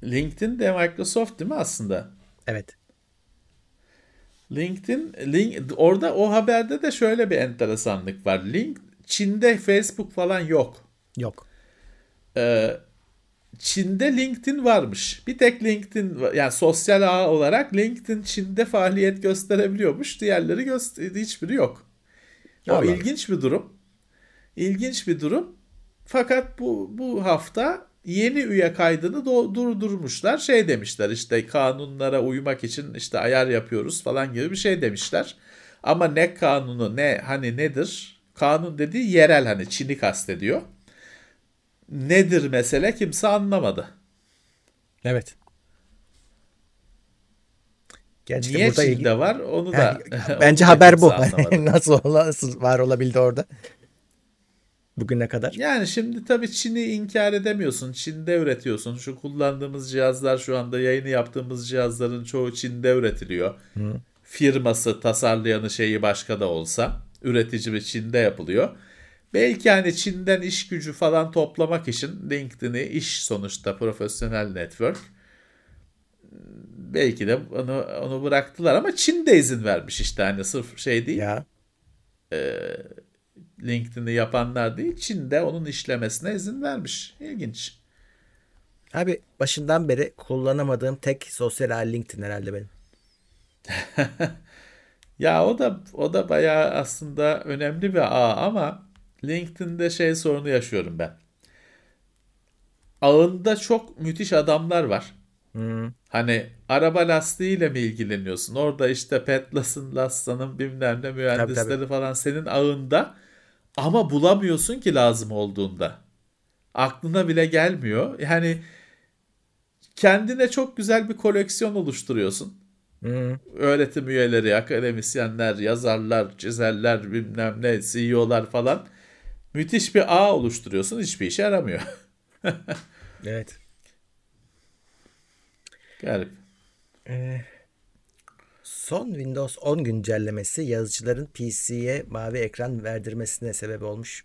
LinkedIn de Microsoft değil mi aslında? Evet. LinkedIn, link, orada o haberde de şöyle bir enteresanlık var. Link, Çin'de Facebook falan yok. Yok. Ee, Çin'de LinkedIn varmış. Bir tek LinkedIn yani sosyal ağ olarak LinkedIn Çin'de faaliyet gösterebiliyormuş. Diğerleri göster hiçbiri yok. O ilginç bir durum. İlginç bir durum. Fakat bu bu hafta yeni üye kaydını durdurmuşlar. Şey demişler işte kanunlara uymak için işte ayar yapıyoruz falan gibi bir şey demişler. Ama ne kanunu ne hani nedir? Kanun dediği yerel hani Çin'i kastediyor. Nedir mesele kimse anlamadı. Evet. Gerçekten Niye burada Çin'de ilgi- var onu da Yani onu bence da haber bu. nasıl nasıl var olabildi orada? Bugüne kadar. Yani şimdi tabii Çin'i inkar edemiyorsun. Çin'de üretiyorsun. Şu kullandığımız cihazlar şu anda yayını yaptığımız cihazların çoğu Çin'de üretiliyor. Firması, tasarlayanı şeyi başka da olsa üretici bir Çin'de yapılıyor. Belki hani Çin'den iş gücü falan toplamak için LinkedIn'i iş sonuçta profesyonel network. Belki de onu, onu bıraktılar ama Çin de izin vermiş işte hani sırf şey değil. Ya. LinkedIn'i yapanlar değil Çin'de onun işlemesine izin vermiş. İlginç. Abi başından beri kullanamadığım tek sosyal ağ LinkedIn herhalde benim. Ya o da o da bayağı aslında önemli bir ağ ama LinkedIn'de şey sorunu yaşıyorum ben. Ağında çok müthiş adamlar var. Hani araba lastiğiyle mi ilgileniyorsun? Orada işte Petlas'ın, Lassa'nın bilmem ne mühendisleri tabii. falan senin ağında ama bulamıyorsun ki lazım olduğunda. Aklına bile gelmiyor. Yani kendine çok güzel bir koleksiyon oluşturuyorsun. Öğretim üyeleri, akademisyenler, yazarlar, çizerler, bilmem ne, CEO'lar falan. Müthiş bir ağ oluşturuyorsun hiçbir işe yaramıyor. Evet. Garip. Son Windows 10 güncellemesi yazıcıların PC'ye mavi ekran verdirmesine sebep olmuş.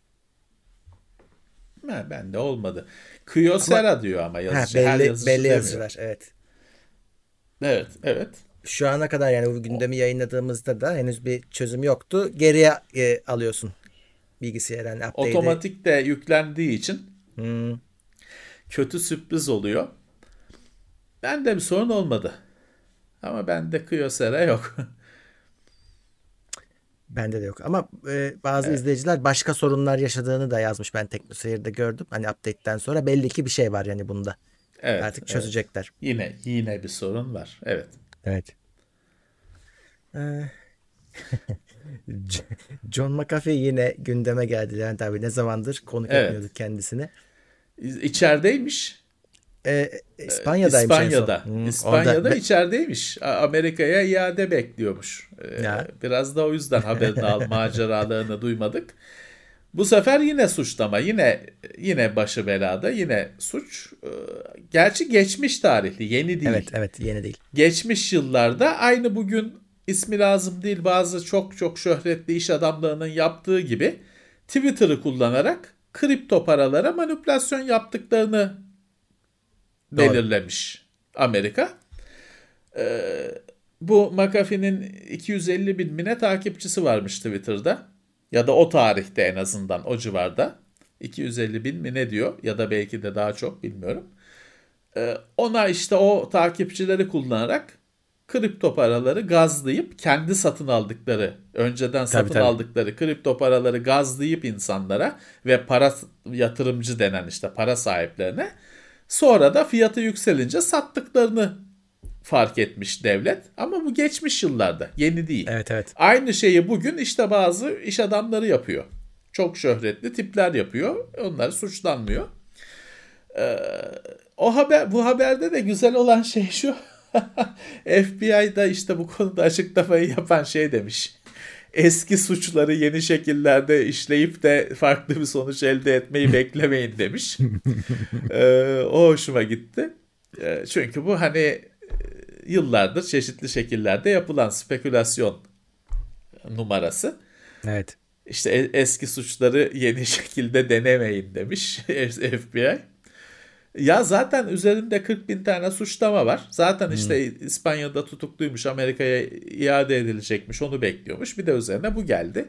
Ha, bende olmadı. Kyocera diyor ama Ha, yazıcı. Her belli yazıcı belli yazıcılar evet. Evet, evet. Şu ana kadar yani bu gündemi yayınladığımızda da henüz bir çözüm yoktu. Geriye e, alıyorsun bilgisayarın update'i. Otomatik de yüklendiği için Hmm, kötü sürpriz oluyor. Bende bir sorun olmadı. Ama bende Kyocera yok. bende de yok ama e, bazı izleyiciler başka sorunlar yaşadığını da yazmış ben TeknoSeyir'de gördüm. Hani update'ten sonra belli ki bir şey var yani bunda. evet. Artık evet. çözecekler. Yine yine bir sorun var. Evet. Evet. John McAfee yine gündeme geldi. Yani tabii ne zamandır konuk Evet. etmiyorduk kendisini. İçerideymiş. Ee, İspanya'daymış en son. İspanya'da. Hmm, İspanya'da orada- içerideymiş. Amerika'ya iade bekliyormuş. Ee, Ya. Biraz da o yüzden haberini al maceralarını duymadık. Bu sefer yine suçlama, yine yine başı belada, yine suç. Gerçi geçmiş tarihli, yeni değil. Evet evet yeni değil. Geçmiş yıllarda aynı bugün ismi lazım değil bazı çok çok şöhretli iş adamlarının yaptığı gibi Twitter'ı kullanarak kripto paralara manipülasyon yaptıklarını Doğru. belirlemiş Amerika. Ee, bu McAfee'nin 250 bin mine takipçisi varmış Twitter'da. Ya da o tarihte en azından o civarda. 250 bin mi ne diyor ya da belki de daha çok bilmiyorum. Ee, ona işte o takipçileri kullanarak kripto paraları gazlayıp kendi satın aldıkları, önceden satın tabii. aldıkları kripto paraları gazlayıp insanlara ve para yatırımcı denen işte para sahiplerine sonra da fiyatı yükselince sattıklarını fark etmiş devlet. Ama bu geçmiş yıllarda, yeni değil. Evet evet. Aynı şeyi bugün işte bazı iş adamları yapıyor. Çok şöhretli tipler yapıyor. Onlar suçlanmıyor. Ee, o haber bu haberde de güzel olan şey şu. FBI'da işte bu konuda açıklamayı yapan şey demiş. Eski suçları yeni şekillerde işleyip de farklı bir sonuç elde etmeyi beklemeyin demiş. Ee, o hoşuma gitti. Ee, çünkü bu hani e, yıllardır çeşitli şekillerde yapılan spekülasyon numarası. Evet. İşte e- eski suçları yeni şekilde denemeyin demiş FBI. Ya zaten üzerinde 40 bin tane suçlama var. Zaten işte İspanya'da tutukluymuş, Amerika'ya iade edilecekmiş, onu bekliyormuş. Bir de üzerine bu geldi.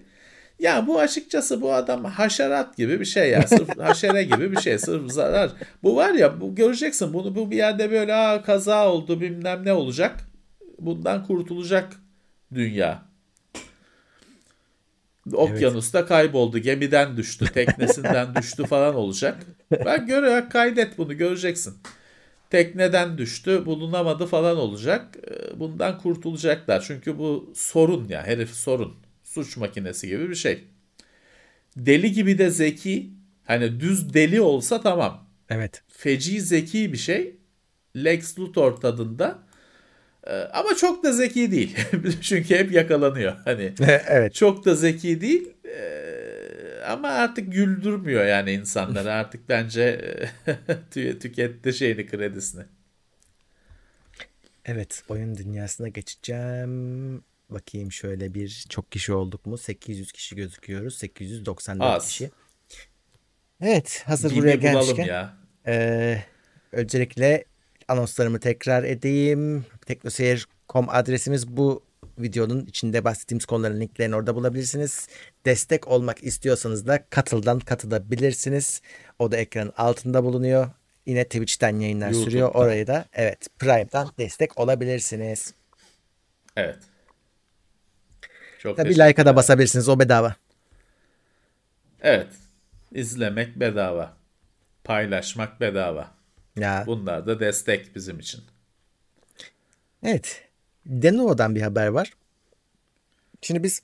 Ya bu açıkçası bu adam haşerat gibi bir şey ya. Sırf haşere gibi bir şey. Sırf zarar. Bu var ya bu göreceksin bunu bu bir yerde böyle Aa, kaza oldu bilmem ne olacak. Bundan kurtulacak dünya. Okyanusta kayboldu, gemiden düştü, teknesinden düştü falan olacak. Ben göre kaydet bunu göreceksin. Tekneden düştü, bulunamadı falan olacak. Ee, Bundan kurtulacaklar. Çünkü bu sorun ya, herif sorun. Suç makinesi gibi bir şey. Deli gibi de zeki. Hani düz deli olsa tamam. Evet. Feci zeki bir şey. Lex Luthor tadında. Ee, Ama çok da zeki değil. Çünkü hep yakalanıyor. Hani evet. çok da zeki değil Ee, ama artık güldürmüyor yani insanları artık bence tü- tüketti şeyini kredisini. Evet. Oyun dünyasına geçeceğim. Bakayım şöyle bir çok kişi olduk mu? 800 kişi gözüküyoruz. 894 Az. kişi. Evet. Hazır Gibi buraya gelmişken. ya. Ee, öncelikle anonslarımı tekrar edeyim. Teknoseyir.com adresimiz bu videonun içinde bahsettiğimiz konuların linklerini orada bulabilirsiniz. Destek olmak istiyorsanız da katıldan katılabilirsiniz. O da ekranın altında bulunuyor. Yine Twitch'ten yayınlar YouTube'da. sürüyor. Orayı da evet Prime'dan destek olabilirsiniz. Evet. Çok Tabii like'a da basabilirsiniz. O bedava. Evet. İzlemek bedava. Paylaşmak bedava. Ya. Bunlar da destek bizim için. Evet. Lenovo'dan bir haber var. Şimdi biz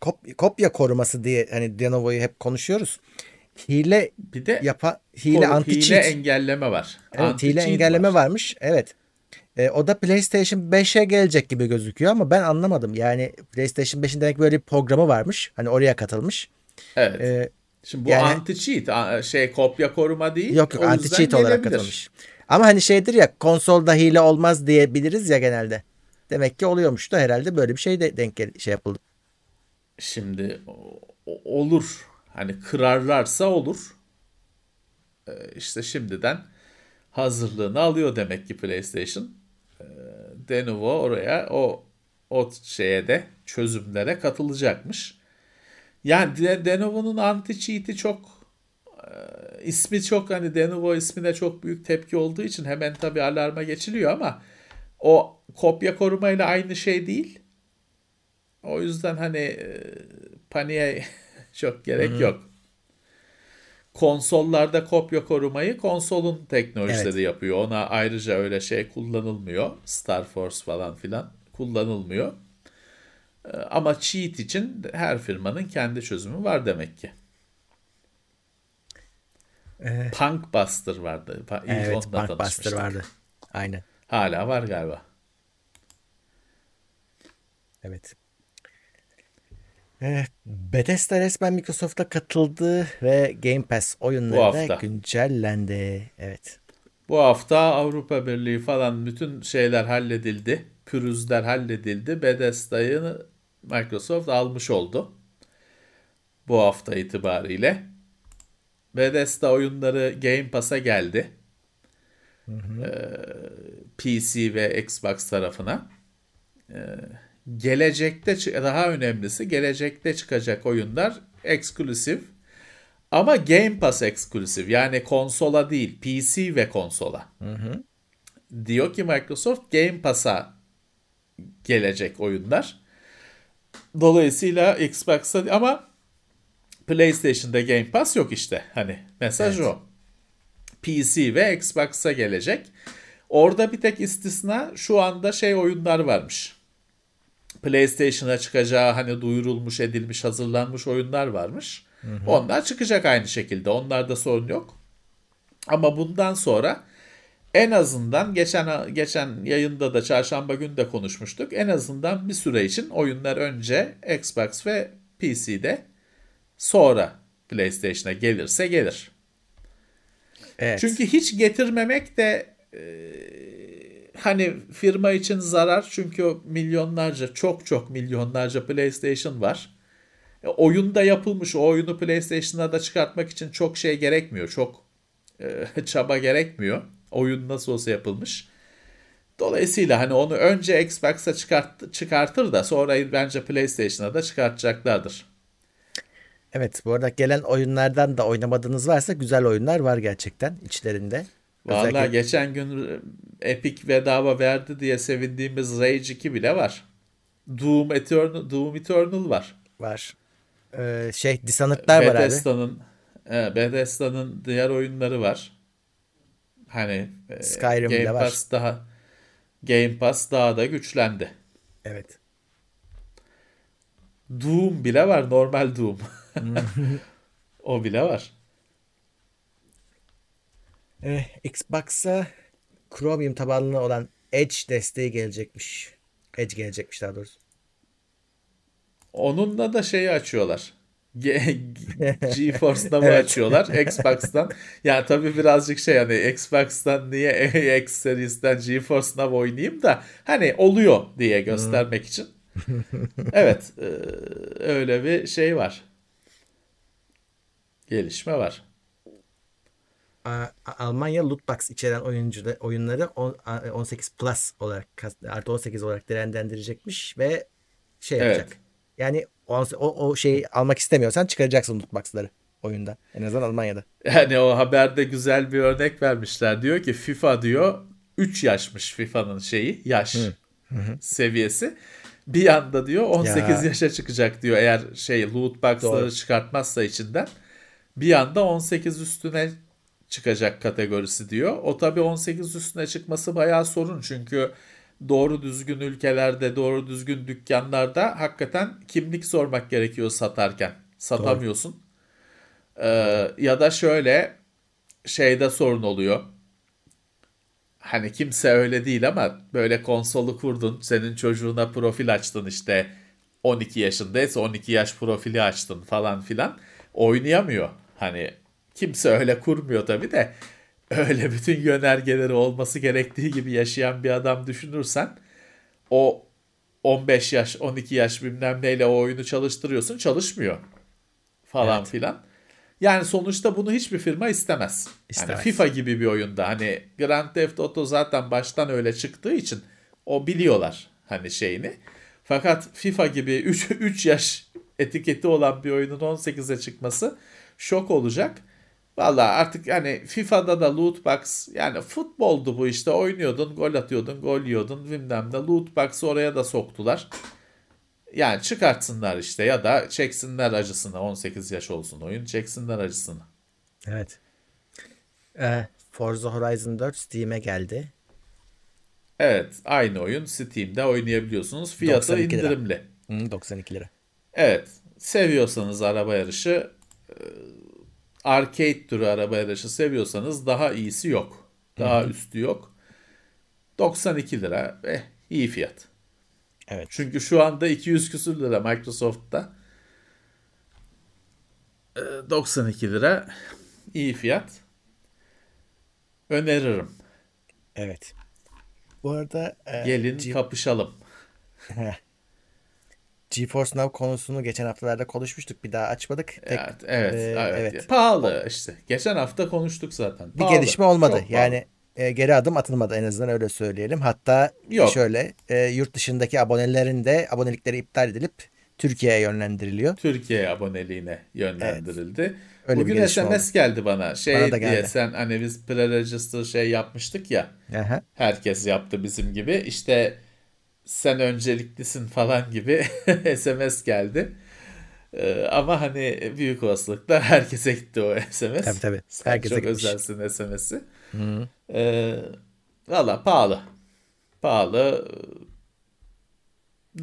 kop- kopya koruması diye hani Lenovo'yu hep konuşuyoruz. Hile Bir de yapa hile anti hile cheat. engelleme var. Evet, hile Anti-cheat engelleme var. varmış. Evet. E, o da PlayStation 5'e gelecek gibi gözüküyor ama ben anlamadım. Yani PlayStation 5'in demek böyle bir programı varmış. Hani oraya katılmış. Evet. E, Şimdi bu Yani- anti-cheat a- şey kopya koruma değil. Yok yok anti cheat olarak katılmış. Ama hani şeydir ya konsolda hile olmaz diyebiliriz ya genelde. Demek ki oluyormuş da herhalde böyle bir şey de denk şey yapıldı. Şimdi olur. Hani kırarlarsa olur. Ee, işte şimdiden hazırlığını alıyor demek ki PlayStation. Ee, Denuvo oraya o o şeye de çözümlere katılacakmış. Yani De- Denuvo'nun anti-cheat'i çok e, ismi çok hani Denuvo ismine çok büyük tepki olduğu için hemen tabii alarma geçiliyor ama o kopya korumayla aynı şey değil. O yüzden hani e, paniğe çok gerek yok. Konsollarda kopya korumayı konsolun teknolojileri Evet. yapıyor. Ona ayrıca öyle şey kullanılmıyor. Star Force falan filan kullanılmıyor. E, Ama cheat için her firmanın kendi çözümü var demek ki. Ee, Punk Buster vardı. İlk evet Punkbuster tanışmıştık. vardı. Aynen. Hala var galiba. Evet. Ee, Bethesda resmen Microsoft'a katıldı ve Game Pass oyunları da güncellendi. Evet. Bu hafta Avrupa Birliği falan bütün şeyler halledildi. Pürüzler halledildi. Bethesda'yı Microsoft almış oldu. Bu hafta itibariyle. Bethesda oyunları Game Pass'a geldi. Ee, PC ve Xbox tarafına. Ee, gelecekte daha önemlisi gelecekte çıkacak oyunlar eksklusif. Ama Game Pass eksklusif yani konsola değil PC ve konsola. Diyor ki Microsoft Game Pass'a gelecek oyunlar. Dolayısıyla Xbox'a ama PlayStation'da Game Pass yok işte. Hani mesaj Evet. o. PC ve Xbox'a gelecek. Orada bir tek istisna şu anda şey oyunlar varmış. PlayStation'a çıkacağı hani duyurulmuş, edilmiş, hazırlanmış oyunlar varmış. Onlar çıkacak aynı şekilde. Onlarda sorun yok. Ama bundan sonra en azından geçen geçen yayında da çarşamba günü de konuşmuştuk. En azından bir süre için oyunlar önce Xbox ve PC'de sonra PlayStation'a gelirse gelir. Evet. Çünkü hiç getirmemek de e, hani firma için zarar çünkü milyonlarca çok çok milyonlarca PlayStation var. E, oyunda yapılmış o oyunu PlayStation'a da çıkartmak için çok şey gerekmiyor. Çok e, çaba gerekmiyor. Oyun nasıl olsa yapılmış. Dolayısıyla hani onu önce Xbox'a çıkart, çıkartır da sonra bence PlayStation'a da çıkartacaklardır. Evet bu arada gelen oyunlardan da oynamadığınız varsa güzel oyunlar var gerçekten içlerinde. Vallahi Özellikle- geçen gün e, Epic bedava verdi diye sevindiğimiz Rage 2 bile var. Doom Eternal, Doom Eternal var. var. Ee, şey Dishonored'lar var abi. Bethesda'nın e, Bethesda'nın diğer oyunları var. Hani e, Skyrim bile Game var. Pass daha Game Pass daha da güçlendi. Evet. Doom bile var, normal Doom. o bile var. Ee, Xbox'a Chromium tabanlı olan Edge desteği gelecekmiş. Edge gelecekmiş daha doğrusu. Onunla da şeyi açıyorlar. Ge- Ge- GeForce Now'ı Evet. açıyorlar Xbox'tan. Ya tabii birazcık şey hani Xbox'tan niye X serisinden GeForce Now oynayayım da hani oluyor diye göstermek için. Evet, e, öyle bir şey var. Gelişme var. Almanya lootbox içeren oyuncu oyunları on- a- 18 plus olarak artı 18 olarak değerlendirecekmiş ve şey Evet. yapacak. Yani o, o, o şeyi almak istemiyorsan çıkaracaksın lootbox'ları oyunda. En azından Almanya'da. Yani o haberde güzel bir örnek vermişler. Diyor ki FIFA diyor 3 yaşmış FIFA'nın şeyi yaş seviyesi. Bir anda diyor 18 Ya. yaşa çıkacak diyor eğer şey loot box'ları Doğru. çıkartmazsa içinden. Bir anda 18 üstüne çıkacak kategorisi diyor. O tabii 18 üstüne çıkması bayağı sorun çünkü doğru düzgün ülkelerde, doğru düzgün dükkanlarda hakikaten kimlik sormak gerekiyor satarken. Satamıyorsun. Ee, ya da şöyle şeyde sorun oluyor. Hani kimse öyle değil ama böyle konsolu kurdun, senin çocuğuna profil açtın işte 12 yaşındaysa 12 yaş profili açtın falan filan. oynayamıyor. Hani kimse öyle kurmuyor tabii de öyle bütün yönergeleri olması gerektiği gibi yaşayan bir adam düşünürsen o 15 yaş 12 yaş bilmem neyle o oyunu çalıştırıyorsun çalışmıyor falan Evet. filan. Yani sonuçta bunu hiçbir firma istemez. İstemez. Yani FIFA gibi bir oyunda hani Grand Theft Auto zaten baştan öyle çıktığı için o biliyorlar hani şeyini. Fakat FIFA gibi 3, 3 yaş etiketi olan bir oyunun 18'e çıkması şok olacak. Valla artık hani FIFA'da da loot box yani futboldu bu işte oynuyordun gol atıyordun gol yiyordun bilmem ne loot box'ı oraya da soktular. Yani çıkartsınlar işte ya da çeksinler acısını 18 yaş olsun oyun çeksinler acısını. Evet. Ee, Forza Horizon 4 Steam'e geldi. Evet aynı oyun Steam'de oynayabiliyorsunuz fiyatı 92 lira. indirimli. Hı, 92 lira. Evet seviyorsanız araba yarışı arcade türü araba yarışı seviyorsanız daha iyisi yok. Daha üstü yok. 92 lira ve iyi fiyat. Evet. Çünkü şu anda 200 küsür lira Microsoft'ta. Ee, 92 lira iyi fiyat. Öneririm. Evet. Bu arada e, Gelin G- kapışalım. GeForce Now konusunu geçen haftalarda konuşmuştuk. Bir daha açmadık. Tek, Evet, evet, e, evet. evet. Pahalı işte. Geçen hafta konuştuk zaten. bir Pahalı, gelişme olmadı. çok pahalı. Yani e, geri adım atılmadı en azından öyle söyleyelim. Hatta Yok. şöyle e, yurt dışındaki abonelerin de abonelikleri iptal edilip Türkiye'ye yönlendiriliyor. Türkiye aboneliğine yönlendirildi. Öyle bir Bugün SMS geldi bana. Şey Bana da diye geldi. sen hani biz pre-register şey yapmıştık ya. Aha. Herkes yaptı bizim gibi. İşte sen önceliklisin falan gibi SMS geldi. Ee, ama hani büyük olasılıkla herkese gitti o SMS. Tabii, tabii. Sen Herkese çok gitmiş. özelsin SMS'i. Ee, Valla pahalı. Pahalı.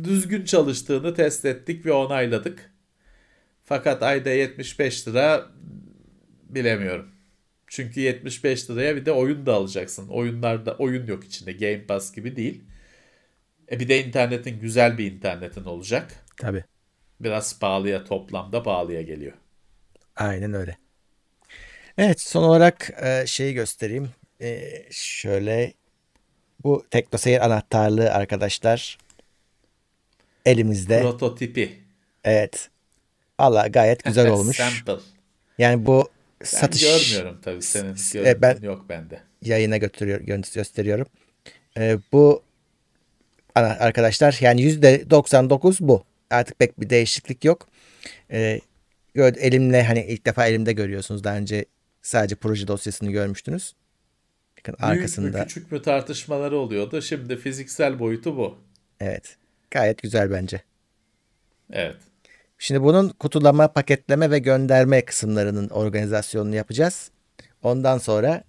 Düzgün çalıştığını test ettik ve onayladık. Fakat ayda 75 lira bilemiyorum. Çünkü 75 liraya bir de oyun da alacaksın. Oyunlarda oyun yok içinde. Game Pass gibi değil. E bir de internetin güzel bir internetin olacak. Tabii. Biraz pahalıya toplamda pahalıya geliyor. Aynen öyle. Evet son olarak e, şeyi göstereyim. E, şöyle bu TeknoSeyir anahtarlığı arkadaşlar elimizde. Prototipi. Evet. Valla gayet güzel olmuş. Sample. Yani bu Ben satış görmüyorum tabii senin S- görüntün e, ben- yok bende. yayına götürüyor, gö- gösteriyorum. E, bu arkadaşlar yani %99 bu. Artık pek bir değişiklik yok. E, elimle hani ilk defa elimde görüyorsunuz. Daha önce sadece proje dosyasını görmüştünüz. Bakın Büyük arkasında. mü küçük mü tartışmaları oluyordu. Şimdi fiziksel boyutu bu. Evet. Gayet güzel bence. Evet. Şimdi bunun kutulama, paketleme ve gönderme kısımlarının organizasyonunu yapacağız. Ondan sonra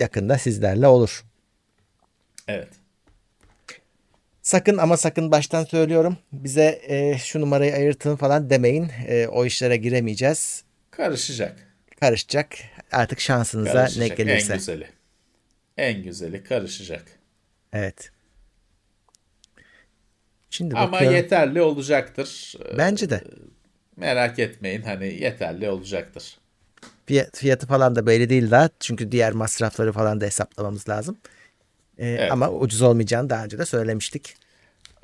yakında sizlerle olur. Evet. Sakın ama sakın baştan söylüyorum. Bize e, şu numarayı ayırtın falan demeyin. E, o işlere giremeyeceğiz. Karışacak. Karışacak. Artık şansınıza Karışacak. ne gelirse. En güzeli. En güzeli karışacak. Evet. Şimdi Ama bakıyorum. yeterli olacaktır. Ee, Bence de. Merak etmeyin hani yeterli olacaktır. Fiyat- fiyatı falan da belli değil daha. Çünkü diğer masrafları falan da hesaplamamız lazım. E, Evet. Ama ucuz olmayacağını daha önce de söylemiştik.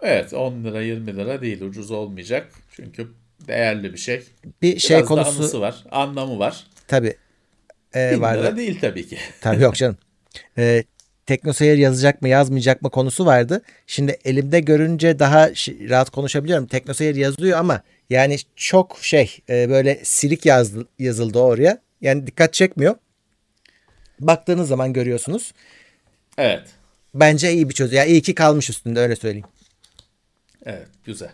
Evet 10 lira 20 lira değil ucuz olmayacak. Çünkü değerli bir şey. Bir şey Biraz da konusu var. Anlamı var. tabii e, 1000 vardı. lira değil tabii ki. Tabii yok canım. Ee, TeknoSeyir yazacak mı yazmayacak mı konusu vardı. Şimdi elimde görünce daha rahat konuşabiliyorum. TeknoSeyir yazıyor ama yani çok şey e, böyle silik yazdı, yazıldı oraya. Yani dikkat çekmiyor. Baktığınız zaman görüyorsunuz. Evet. Bence iyi bir çözüm. Ya iyi ki kalmış üstünde öyle söyleyeyim. Evet güzel.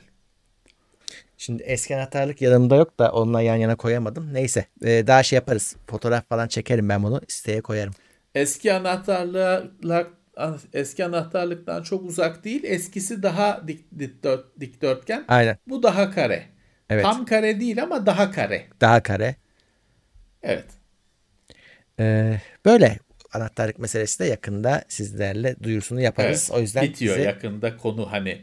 Şimdi eski anahtarlık yanımda yok da onunla yan yana koyamadım. Neyse e, daha şey yaparız. Fotoğraf falan çekerim ben bunu. Siteye koyarım. Eski anahtarlığa eski anahtarlıktan çok uzak değil. Eskisi daha dik, dikdört- dikdörtgen. Aynen. Bu daha kare. Evet. Tam kare değil ama daha kare. Daha kare. Evet. Ee, böyle anahtarlık meselesi de yakında sizlerle duyurusunu yaparız. evet. O yüzden bitiyor bize- yakında konu hani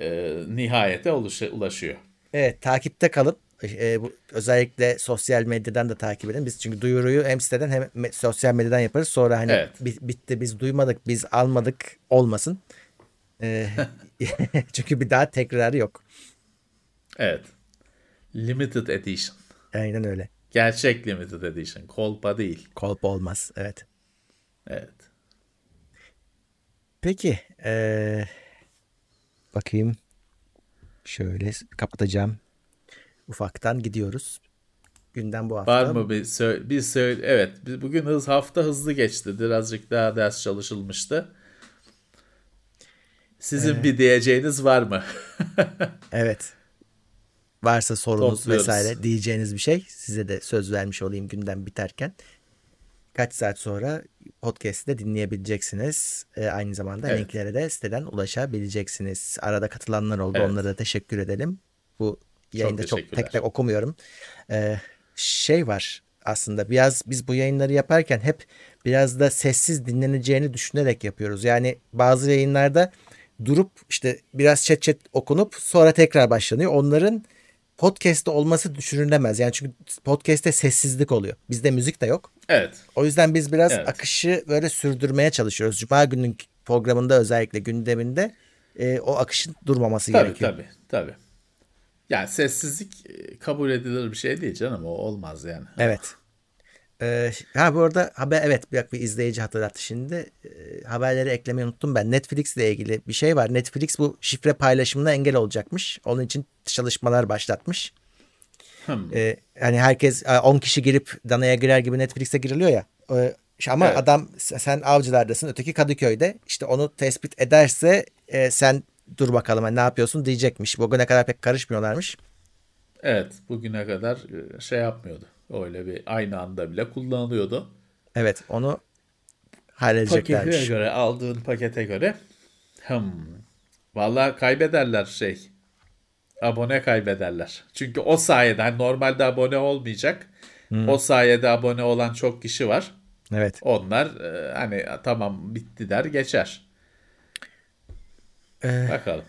e, nihayete ulaşa- ulaşıyor. evet takipte kalın. E, bu, özellikle sosyal medyadan da takip edin. Biz çünkü duyuruyu hem siteden hem me- sosyal medyadan yaparız. Sonra hani Evet. bi- bitti biz duymadık biz almadık olmasın. E, çünkü bir daha tekrarı yok. Evet. Limited Edition. Aynen öyle. Gerçek Limited Edition. Kolpa değil. Kolpa olmaz. Evet. Evet. Peki. eee, bakayım. Şöyle kapatacağım. Ufaktan gidiyoruz. Günden bu hafta. Var mı bir söyle, bir söyle evet biz bugün hız hafta hızlı geçti. Birazcık daha ders çalışılmıştı. Sizin bir diyeceğiniz var mı? Evet. Varsa sorunuz vesaire diyeceğiniz bir şey size de söz vermiş olayım günden biterken. Kaç saat sonra podcast'i de dinleyebileceksiniz. Ee, aynı zamanda Evet. linklere de siteden ulaşabileceksiniz. Arada katılanlar oldu. Evet. Onlara da teşekkür edelim. Bu yayında çok, teşekkürler. tek tek okumuyorum. Ee, şey var aslında biraz biz bu yayınları yaparken hep biraz da sessiz dinleneceğini düşünerek yapıyoruz. Yani bazı yayınlarda durup işte biraz chat chat okunup sonra tekrar başlanıyor. Onların podcast'te olması düşünülemez. Yani çünkü podcast'te sessizlik oluyor. Bizde müzik de yok. Evet. O yüzden biz biraz Evet. akışı böyle sürdürmeye çalışıyoruz. Cuma günün programında özellikle gündeminde e, o akışın durmaması Tabii gerekiyor. tabii tabii. Yani sessizlik e, kabul edilir bir şey değil canım o olmaz yani. Evet. Ee, ha bu arada haber evet bir, bir izleyici hatırlattı şimdi. Ee, haberleri eklemeyi unuttum ben. Netflix ile ilgili bir şey var. Netflix bu şifre paylaşımına engel olacakmış. Onun için çalışmalar başlatmış. Hmm. Ee, hani herkes e, 10 kişi girip danaya girer gibi Netflix'e giriliyor ya. Ee, ama Evet. adam sen avcılardasın öteki Kadıköy'de. İşte onu tespit ederse e, sen dur bakalım hani ne yapıyorsun diyecekmiş. Bugüne kadar pek karışmıyorlarmış. Evet bugüne kadar e, şey yapmıyordu. Öyle bir aynı anda bile kullanılıyordu. Evet onu Pakete halledeceklermiş. göre aldığın pakete göre hmm. Vallahi kaybederler şey. Abone kaybederler. Çünkü o sayede hani normalde abone olmayacak. O sayede abone olan çok kişi var. Evet. Onlar e, hani tamam bitti der geçer. Ee, Bakalım.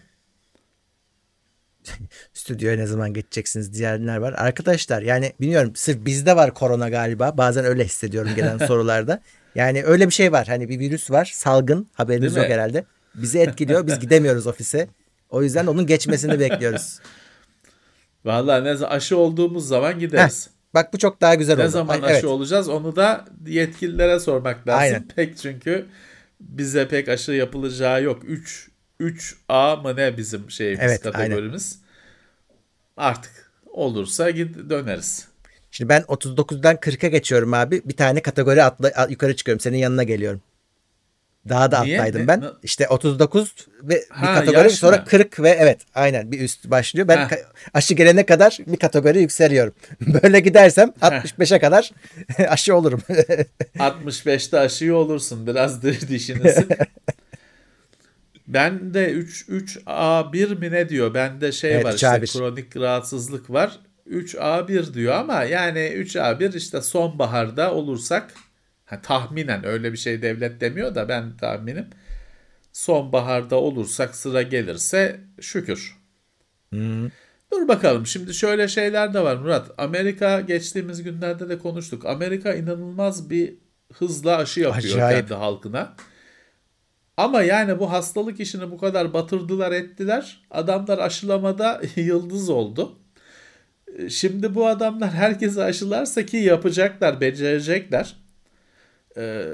stüdyoya ne zaman geçeceksiniz diyenler var. Arkadaşlar yani bilmiyorum sırf bizde var korona galiba. Bazen öyle hissediyorum gelen sorularda. Yani öyle bir şey var. Hani bir virüs var. Salgın. Haberiniz yok herhalde. Bizi etkiliyor. Biz gidemiyoruz ofise. O yüzden onun geçmesini bekliyoruz. Vallahi ne zaman aşı olduğumuz zaman gideriz. Bak bu çok daha güzel Ne oldu. zaman Ay, aşı evet. olacağız onu da yetkililere sormak lazım. Aynen. Pek çünkü bize pek aşı yapılacağı yok. 3 3A mı ne bizim şeyimiz Evet, kategorimiz. Artık olursa gid döneriz. Şimdi ben 39'dan 40'a geçiyorum abi. Bir tane kategori atla, yukarı çıkıyorum. Senin yanına geliyorum. Daha da Niye? atlaydım ben. ne- İşte 39 ve bir Ha, kategori yaş sonra mı? 40 ve evet aynen bir üst başlıyor. Ben Ha. aşı gelene kadar bir kategori yükseliyorum. Böyle gidersem 65'e kadar aşı olurum. 65'te aşıyı olursun. Biraz da dişini sık. Ben de 3 3A1 mi ne diyor? Bende şey Evet, var işte 3A1. kronik rahatsızlık var. 3A1 diyor ama yani 3A1 işte sonbaharda olursak ha, tahminen öyle bir şey devlet demiyor da ben tahminim sonbaharda olursak sıra gelirse şükür. Dur bakalım şimdi şöyle şeyler de var Murat. Amerika geçtiğimiz günlerde de konuştuk. Amerika inanılmaz bir hızla aşı yapıyor Acayip. kendi halkına. Ama yani bu hastalık işini bu kadar batırdılar ettiler. Adamlar aşılamada yıldız oldu. E, Şimdi bu adamlar herkesi aşılarsa ki yapacaklar, becerecekler. Ee,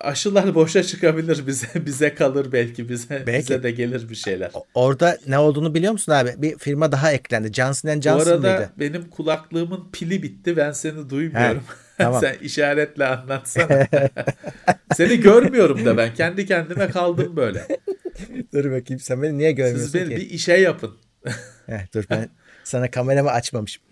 aşılar boşa çıkabilir bize bize kalır belki bize Belki. bize de gelir bir şeyler. Orada ne olduğunu biliyor musun abi? Bir firma daha eklendi. Johnson Bu Johnson arada mıydı? benim kulaklığımın pili bitti. Ben seni duymuyorum. He, tamam. Sen işaretle anlatsana. seni görmüyorum da ben. Kendi kendime kaldım böyle. Dur bakayım sen beni niye görmüyorsun Siz beni ki? bir işe yapın. Heh, dur ben sana kameramı açmamışım.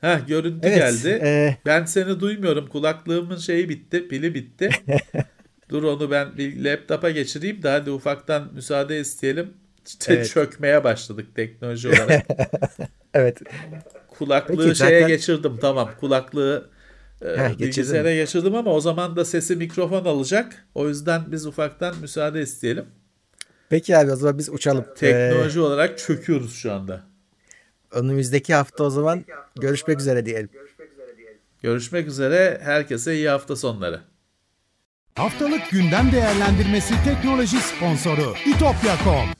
Heh, görüntü Evet, geldi. e- Ben seni duymuyorum. Kulaklığımın şeyi bitti. Pili bitti. Dur onu ben bir laptopa geçireyim de hadi ufaktan müsaade isteyelim. İşte Evet. çökmeye başladık teknoloji olarak. Evet. Kulaklığı Peki, şeye zaten- geçirdim tamam. Kulaklığı ee, Heh, bilgisayara geçirdim ama o zaman da sesi mikrofon alacak. O yüzden biz ufaktan müsaade isteyelim. Peki abi o zaman biz uçalım. Ee, teknoloji ee, olarak çöküyoruz şu anda. Önümüzdeki hafta o zaman görüşmek üzere diyelim. Görüşmek üzere. Herkese iyi hafta sonları. Haftalık gündem değerlendirmesi teknoloji sponsoru itopya.com